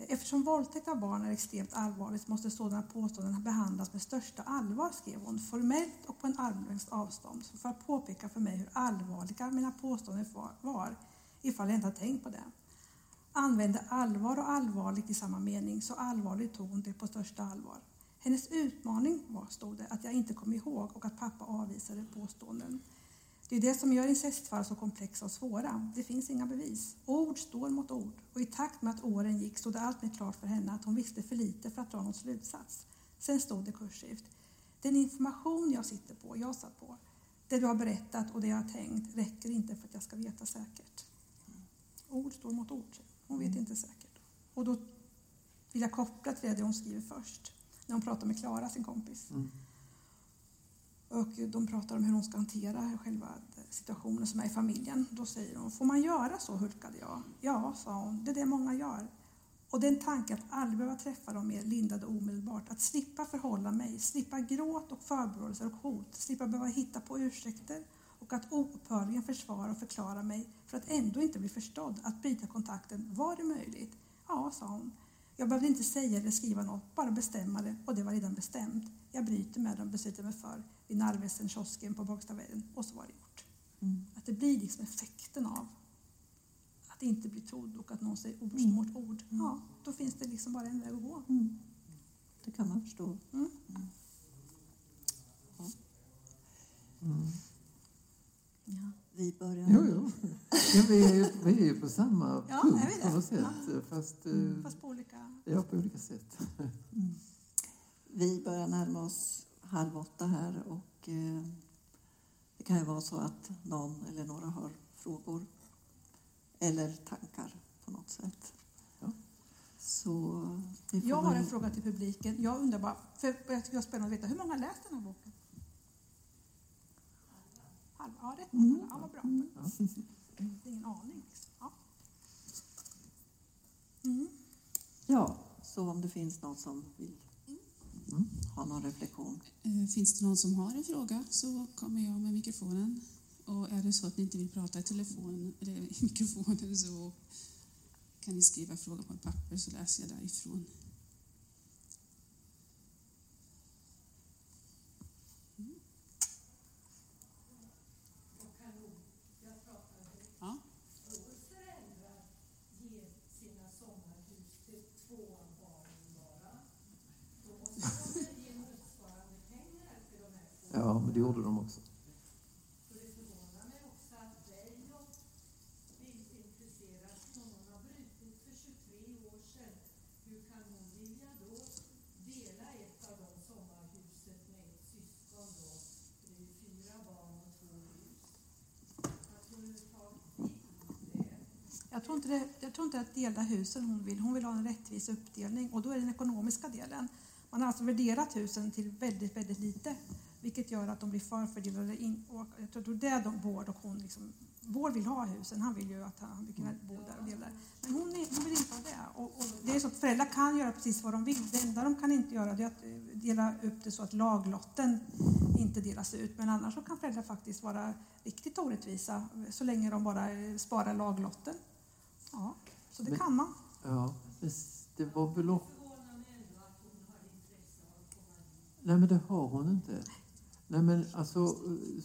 Eftersom våldtäkt av barn är extremt allvarligt måste sådana påståenden behandlas med största allvar, skrev hon, formellt och på en armlängds avstånd, för att påpeka för mig hur allvarliga mina påståenden var- ifall jag inte hade tänkt på det. Använde allvar och allvarligt i samma mening, så allvarligt tog hon det på största allvar. Hennes utmaning var, stod det, att jag inte kom ihåg och att pappa avvisade påståenden. Det är det som gör incestfall så komplexa och svåra. Det finns inga bevis. Ord står mot ord. Och i takt med att åren gick stod det allt mer klart för henne att hon visste för lite för att dra någon slutsats. Sen stod det kursivt. Den information jag sitter på, jag satt på, det du har berättat och det jag har tänkt räcker inte för att jag ska veta säkert. Ord står mot ord. Hon vet inte säkert. Och då vill jag koppla till det hon skriver först. När hon pratar med Klara, sin kompis.
Mm.
Och de pratar om hur hon ska hantera själva situationen som är i familjen. Då säger hon, får man göra så? hulkade jag. Ja, sa hon, det är det många gör. Och den tanken att aldrig behöva träffa dem mer lindade omedelbart. Att slippa förhålla mig, slippa gråt och förberedelser och hot, slippa behöva hitta på ursäkter och att oupphörligen försvara och förklara mig för att ändå inte bli förstådd. Att bryta kontakten, var det möjligt? Ja, sa hon. Jag behövde inte säga eller skriva något, bara bestämma det och det var redan bestämt. Jag bryter med dem, beslutade mig för vid Narvesen, kiosken på Borgstavägen och så var det gjort.
Mm.
Att det blir liksom effekten av att inte bli trodd och att någon säger ord
Mm.
mot ord. Ja, då finns det liksom bara en väg att gå.
Mm. Det kan man förstå.
Mm.
Mm.
Ja, vi börjar.
Jo, jo. Ja, vi, är, ju- vi är ju på samma
Ja,
punkt
är vi det?
på något sätt. Fast, eh,
Fast på olika...
ja, på olika sätt.
Mm. Vi börjar närma oss halv åtta här och eh, det kan ju vara så att någon eller några har frågor eller tankar på något sätt.
Ja.
Så
Jag har en fråga till publiken. Jag undrar bara, för jag tycker det är spännande att veta, hur många har läst den här boken? Halva? Ja, rätt
Mm.
många. Ja, vad bra.
Ja.
Det är ingen aning. Liksom. Ja. Mm.
Ja, så om det finns någon som vill
Mm.
ha någon reflektion.
Eh, Finns det någon som har en fråga så kommer jag med mikrofonen. Och är det så att ni inte vill prata i telefon eller i mikrofonen så kan ni skriva frågan på ett papper så läser jag därifrån. Mm. Ja.
Ja, men det gjorde de också.
Jag tror, inte det, jag tror inte att dela husen hon vill. Hon vill ha en rättvis uppdelning och då är det den ekonomiska delen. Man har alltså värderat husen till väldigt, väldigt lite vilket gör att de blir förfördelade. In, och jag tror det är de Bård och hon liksom, Bård vill ha husen, han vill ju att han vill kunna bo där och dela där. Men hon, är, hon vill inte ha det. Och, och det är så att föräldrar kan göra precis vad de vill. Det enda de kan inte göra det är att eh, dela upp det så att laglotten inte delas ut. Men annars så kan föräldrar faktiskt vara riktigt orättvisa så länge de bara eh, sparar laglotten. Ja, så det
Men-
kan man.
Ja, det var väl också... Nej, men det har hon inte. Nej, men alltså... Eh,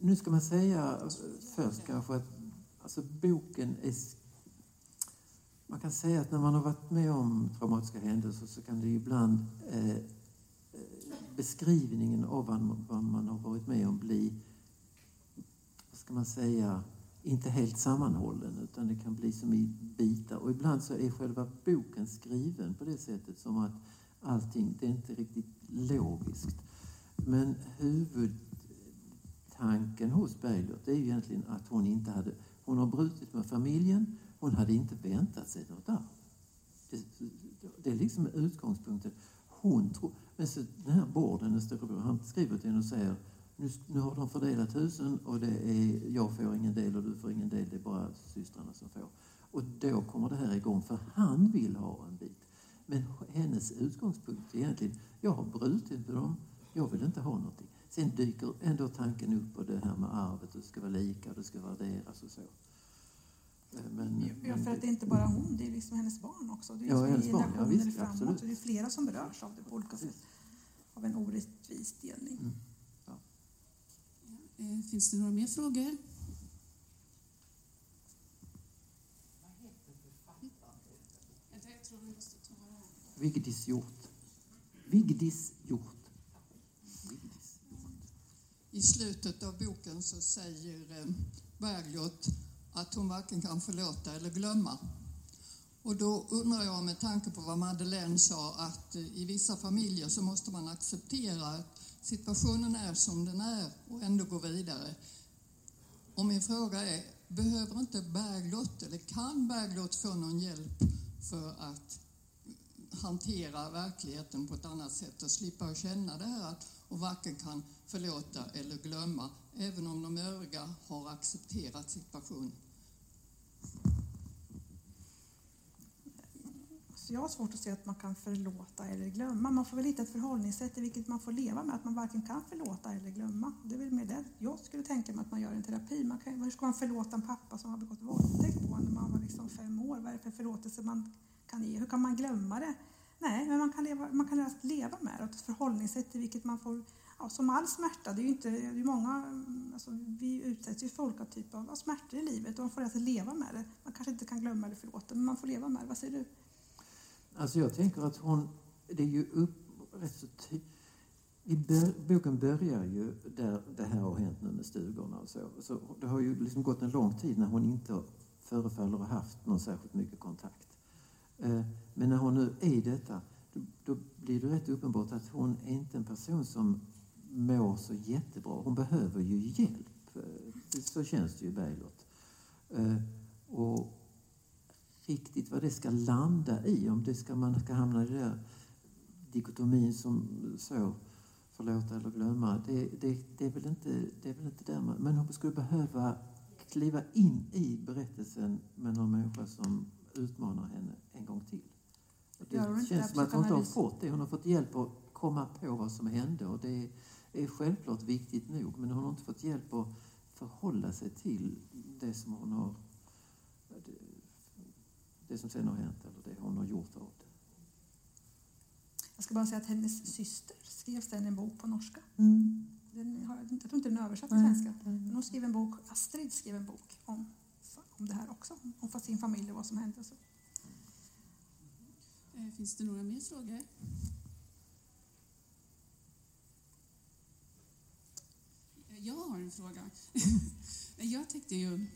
nu ska man säga eh, först kanske att alltså, boken är... Man kan säga att när man har varit med om traumatiska händelser så kan det ibland eh, eh, beskrivningen av vad, man har varit med om bli vad ska man säga, inte helt sammanhållen utan det kan bli som i bitar. Och ibland så är själva boken skriven på det sättet som att allting, det är inte riktigt logiskt. Men huvudtanken hos Bergljot är ju egentligen att hon inte hade, hon har brutit med familjen, hon hade inte väntat sig något arv. Det, det är liksom utgångspunkten. Hon tror, men så den här borden, han skriver till henne och säger nu, nu har de fördelat husen och det är, jag får ingen del och du får ingen del, det är bara systrarna som får. Och då kommer det här igång, för han vill ha en bit. Men hennes utgångspunkt är egentligen, jag har brutit med dem, jag vill inte ha någonting. Sen dyker ändå tanken upp på det här med arvet, det ska vara lika, det ska värderas och så.
Men, ja, för att det är inte bara hon, det är liksom hennes barn också. Det är
ja, hennes barn, ja, visst,
framåt.
absolut.
Det är flera som berörs av det på olika sätt. Av en orättvis delning. Mm. Ja.
Eh, finns det några mer frågor?
Vigdis hjort. Vigdis hjort.
I slutet av boken så säger eh, Bergljot att hon varken kan förlåta eller glömma. Och då undrar jag med tanke på vad Madeleine sa att eh, i vissa familjer så måste man acceptera att situationen är som den är och ändå gå vidare. Och min fråga är, behöver inte Berglott eller kan Berglott få någon hjälp för att hantera verkligheten på ett annat sätt och slippa känna det här att hon varken kan förlåta eller glömma, även om de övriga har accepterat situationen.
Så jag har svårt att se att man kan förlåta eller glömma. Man får väl hitta ett förhållningssätt i vilket man får leva med att man varken kan förlåta eller glömma. Det är väl mer det jag skulle tänka mig att man gör en terapi. Man kan, hur ska man förlåta en pappa som har begått våldtäkt på en när man var liksom fem år? Vad är det för förlåtelse man kan ge? Hur kan man glömma det? Nej, men man kan, leva, man kan leva med det. Ett förhållningssätt i vilket man får, ja, som all smärta, det är ju inte, det är många, alltså, vi utsätts ju för olika typer av smärtor i livet och man får alltså leva med det. Man kanske inte kan glömma eller förlåta, men man får leva med det. Vad säger du?
Alltså jag tänker att hon, det är ju upp, rätt så i bör, boken börjar ju där det här har hänt nu med stugorna och så. så. Det har ju liksom gått en lång tid när hon inte förefaller ha haft någon särskilt mycket kontakt. Eh, men när hon nu är i detta, då, då blir det rätt uppenbart att hon är inte en person som mår så jättebra. Hon behöver ju hjälp. Så känns det ju Bergljot. Eh, och riktigt vad det ska landa i, om det ska, man ska hamna i den där dikotomin som så, förlåta eller glömma, det, det, det, är väl inte, det är väl inte där man, men hon skulle behöva kliva in i berättelsen med någon människa som utmanar henne en gång till. Det känns som att hon inte har fått det. Hon har fått hjälp att komma på vad som hände och det är självklart viktigt nog men hon har inte fått hjälp att förhålla sig till det som hon har det som sen har hänt eller det hon har gjort av det.
Jag ska bara säga att hennes syster skrev sen en bok på norska.
Mm.
Den har, jag tror inte den är översatt till svenska. Men hon skrev en bok, Astrid skrev en bok om, om det här också. Om sin familj och vad som hände. Så.
Eh, finns det några mer frågor? Jag har en fråga. Jag tänkte ju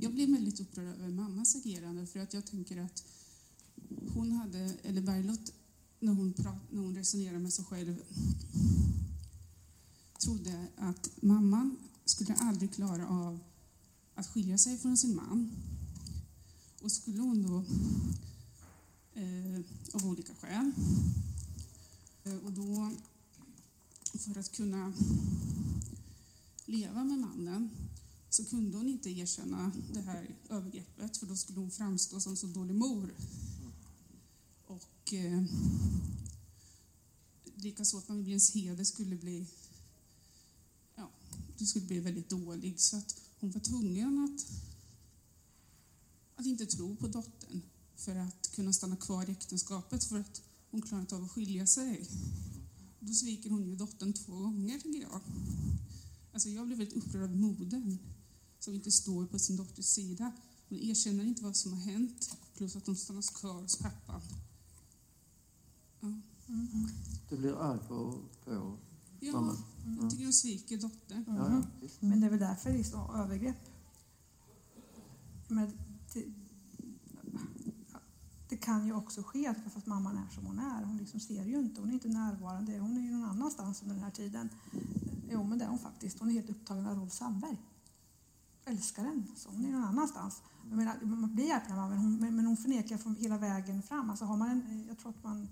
jag blev väldigt upprörd över mammas agerande för att jag tänker att hon hade, eller Berglott, när hon, prat, när hon resonerade med sig själv trodde att mamman skulle aldrig klara av att skilja sig från sin man. Och skulle hon då, eh, av olika skäl, eh, och då för att kunna leva med mannen så kunde hon inte erkänna det här övergreppet för då skulle hon framstå som så dålig mor. Och eh, likaså att familjens heder skulle bli, ja, det skulle bli väldigt dålig. Så att hon var tvungen att, att inte tro på dottern för att kunna stanna kvar i äktenskapet för att hon klarar inte av att skilja sig. Då sviker hon ju dottern två gånger, tycker jag. Alltså jag blev väldigt upprörd över modern som inte står på sin dotters sida. Hon erkänner inte vad som har hänt, plus att de stannar kvar hos pappan. Ja.
Mm. Du blir arg på, på
ja, Jag tycker hon sviker dottern.
Ja, ja, visst.
Men det är väl därför det är så övergrepp. Men det, det kan ju också ske att för att mamman är som hon är. Hon liksom ser ju inte, hon är inte närvarande. Hon är ju någon annanstans under den här tiden. Jo, men det är hon faktiskt. Hon är helt upptagen av Rolf Sandberg. Älskar den. Så hon är någon annanstans. Jag menar, man blir hjälpt av men hon, men hon förnekar från hela vägen fram. Alltså har man en, jag tror att man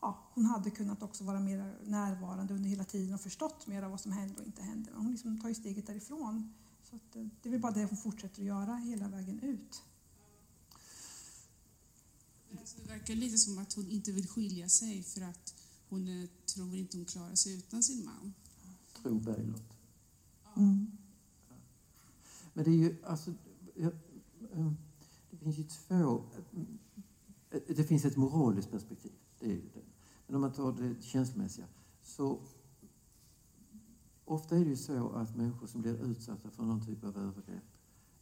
ja, hon hade kunnat också vara mer närvarande under hela tiden och förstått mer av vad som hände och inte hände. Men hon liksom tar ju steget därifrån. Så att, eh, det är väl bara det hon fortsätter att göra hela vägen ut.
Alltså, det verkar lite som att hon inte vill skilja sig för att hon eh, tror inte hon klarar sig utan sin man.
Tro Bergljot.
Mm.
Men det är ju, alltså, eh, det finns ju två, eh, det finns ett moraliskt perspektiv, det är ju det. Men om man tar det känslomässiga, så ofta är det ju så att människor som blir utsatta för någon typ av övergrepp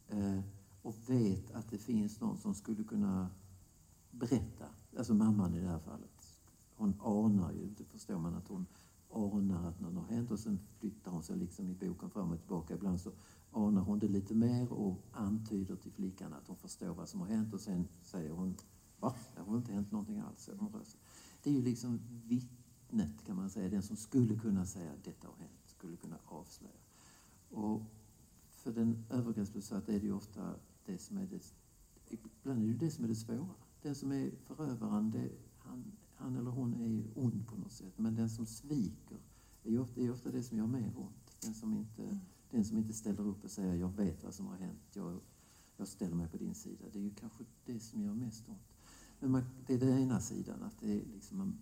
eh, och vet att det finns någon som skulle kunna berätta, alltså mamman i det här fallet, hon anar ju, det förstår man att hon anar att något har hänt och sen flyttar hon sig liksom i boken fram och tillbaka. Ibland så anar hon det lite mer och antyder till flickan att hon förstår vad som har hänt och sen säger hon va? Det har inte hänt någonting alls. Det är ju liksom vittnet kan man säga, den som skulle kunna säga att detta har hänt, skulle kunna avslöja. Och för den övergreppsutsatta är det ju ofta det som är det, ibland är det det som är det svåra. Den som är förövaren, det, han, eller hon är ju ond på något sätt, men den som sviker är ju ofta, är ofta det som gör mer ont. Den som, inte, den som inte ställer upp och säger jag vet vad som har hänt, jag, jag ställer mig på din sida. Det är ju kanske det som gör mest ont. Men man, det är den ena sidan, att det är liksom man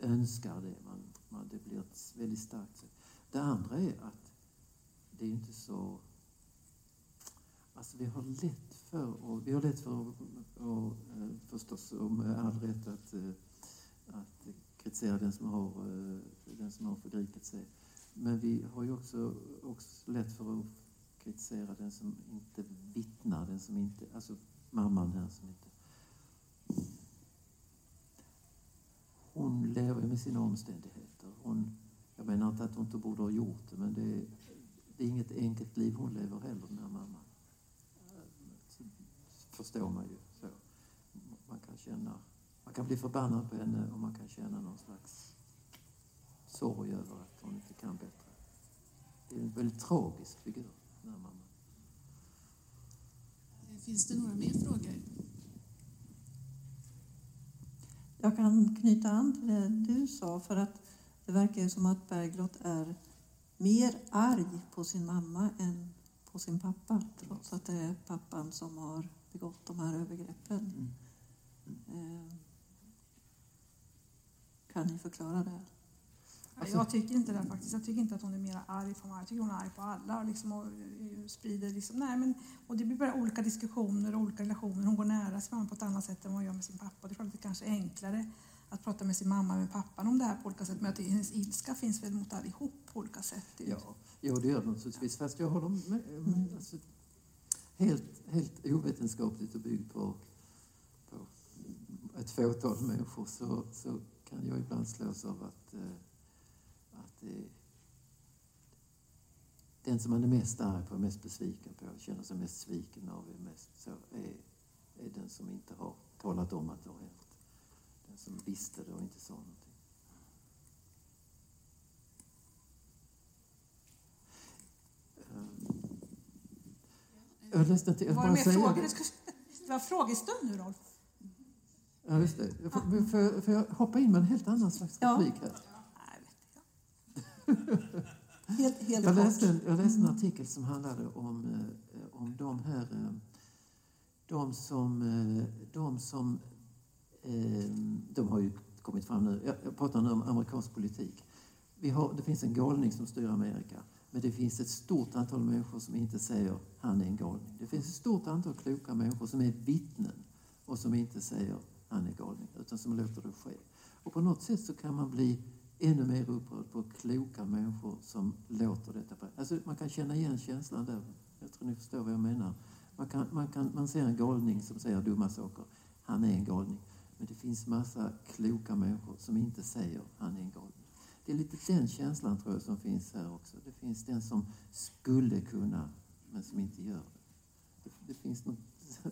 önskar det. Man, man, det blir ett väldigt starkt sätt. Det andra är att det är inte så... Alltså vi har lätt för, och vi har lätt för att, och, förstås och med all rätt att, eh, att kritisera den som har, eh, den som har förgripit sig. Men vi har ju också, också lätt för att kritisera den som inte vittnar, den som inte, alltså mamman här som inte hon lever med sina omständigheter. Hon, jag menar inte att hon inte borde ha gjort det, men det är, det är inget enkelt liv hon lever heller, den här mamman. Så förstår man ju. Så. Man kan känna, man kan bli förbannad på henne och man kan känna någon slags sorg över att hon inte kan bättre. Det är en väldigt tragisk figur, den här mamman.
Finns det några mer frågor?
Jag kan knyta an till det du sa, för att det verkar ju som att Bergljot är mer arg på sin mamma än på sin pappa, trots att det är pappan som har begått de här övergreppen. Eh, Kan ni förklara det?
Ja, jag tycker inte det faktiskt. Jag tycker inte att hon är mer arg på mig. Jag tycker hon är arg på alla och, liksom, och eh, sprider liksom, nej men, och det blir bara olika diskussioner och olika relationer. Hon går nära sin mamma på ett annat sätt än vad hon gör med sin pappa. Det är klart att det kanske är enklare att prata med sin mamma och med pappan om det här på olika sätt. Men att hennes ilska finns väl mot allihop på olika sätt.
Ja, jo, det gör det naturligtvis. Fast jag håller med. med alltså, helt, helt ovetenskapligt och byggt på, på ett fåtal människor så, så kan jag ibland slås av att, eh, att den som man är mest arg på, mest besviken på, känner sig mest sviken av, är, mest, så är, är den som inte har talat om att det har hänt. Den som visste det och inte sa någonting. Eh, Jag läste inte, jag
Var det mer frågor?
Det
var frågestund nu Rolf.
Ja, just det. Jag får, jag- får jag hoppa in med en helt annan slags
Ja.
replik här?
Helt, helt
Jag läste, en, jag läste en artikel som handlade om, eh, om de här... Eh, de som... Eh, de som... De har ju kommit fram nu. Jag, jag pratar nu om amerikansk politik. Vi har, det finns en galning som styr Amerika. Men det finns ett stort antal människor som inte säger han är en galning. Det finns ett stort antal kloka människor som är vittnen och som inte säger han är galning, utan som låter det ske. Och på något sätt så kan man bli ännu mer upprörd på kloka människor som låter detta ske. Alltså man kan känna igen känslan där. Jag tror ni förstår vad jag menar. Man, kan, man, kan, man ser en galning som säger dumma saker. Han är en galning. Men det finns massa kloka människor som inte säger han är en galning. det är lite den känslan tror jag som finns här också. Det finns den som skulle kunna, men som inte gör det. Det, det finns något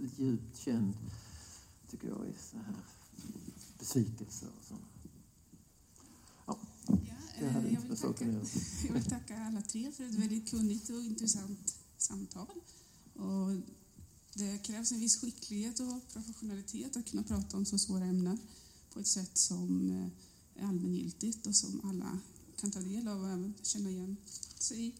djupt känt tycker jag, i så här besvikelser och sånt.
Ja,
Det
eh,
hade inte med saken att
jag vill tacka alla tre för ett väldigt kunnigt och intressant samtal. Och det krävs en viss skicklighet och professionalitet att kunna prata om så svåra ämnen på ett sätt som eh, är allmängiltigt och som alla kan ta del av och även känna igen sig i.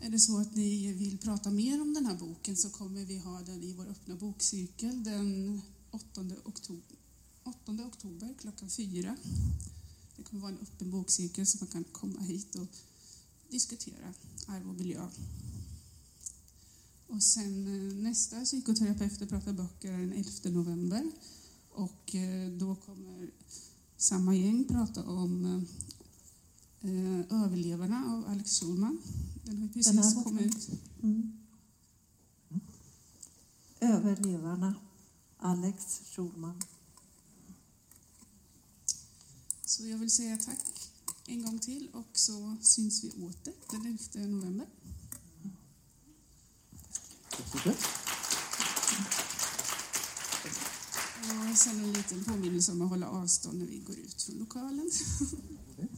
Är det så att ni vill prata mer om den här boken så kommer vi ha den i vår öppna bokcirkel den 8 oktober, 8 oktober klockan fyra. Det kommer vara en öppen bokcirkel så man kan komma hit och diskutera arv och miljö. Och sen eh, nästa psykoterapeuter pratar böcker den 11 november och eh, då kommer samma gäng prata om eh, eh Överlevarna av Alex Schulman. Den har
Den här
precis
boken.
kommit ut.
Mm. Överlevarna, Alex Schulman.
Så jag vill säga tack en gång till och så syns vi åter den 11 november. Och sen en liten påminnelse om att hålla avstånd när vi går ut från lokalen.
Okej.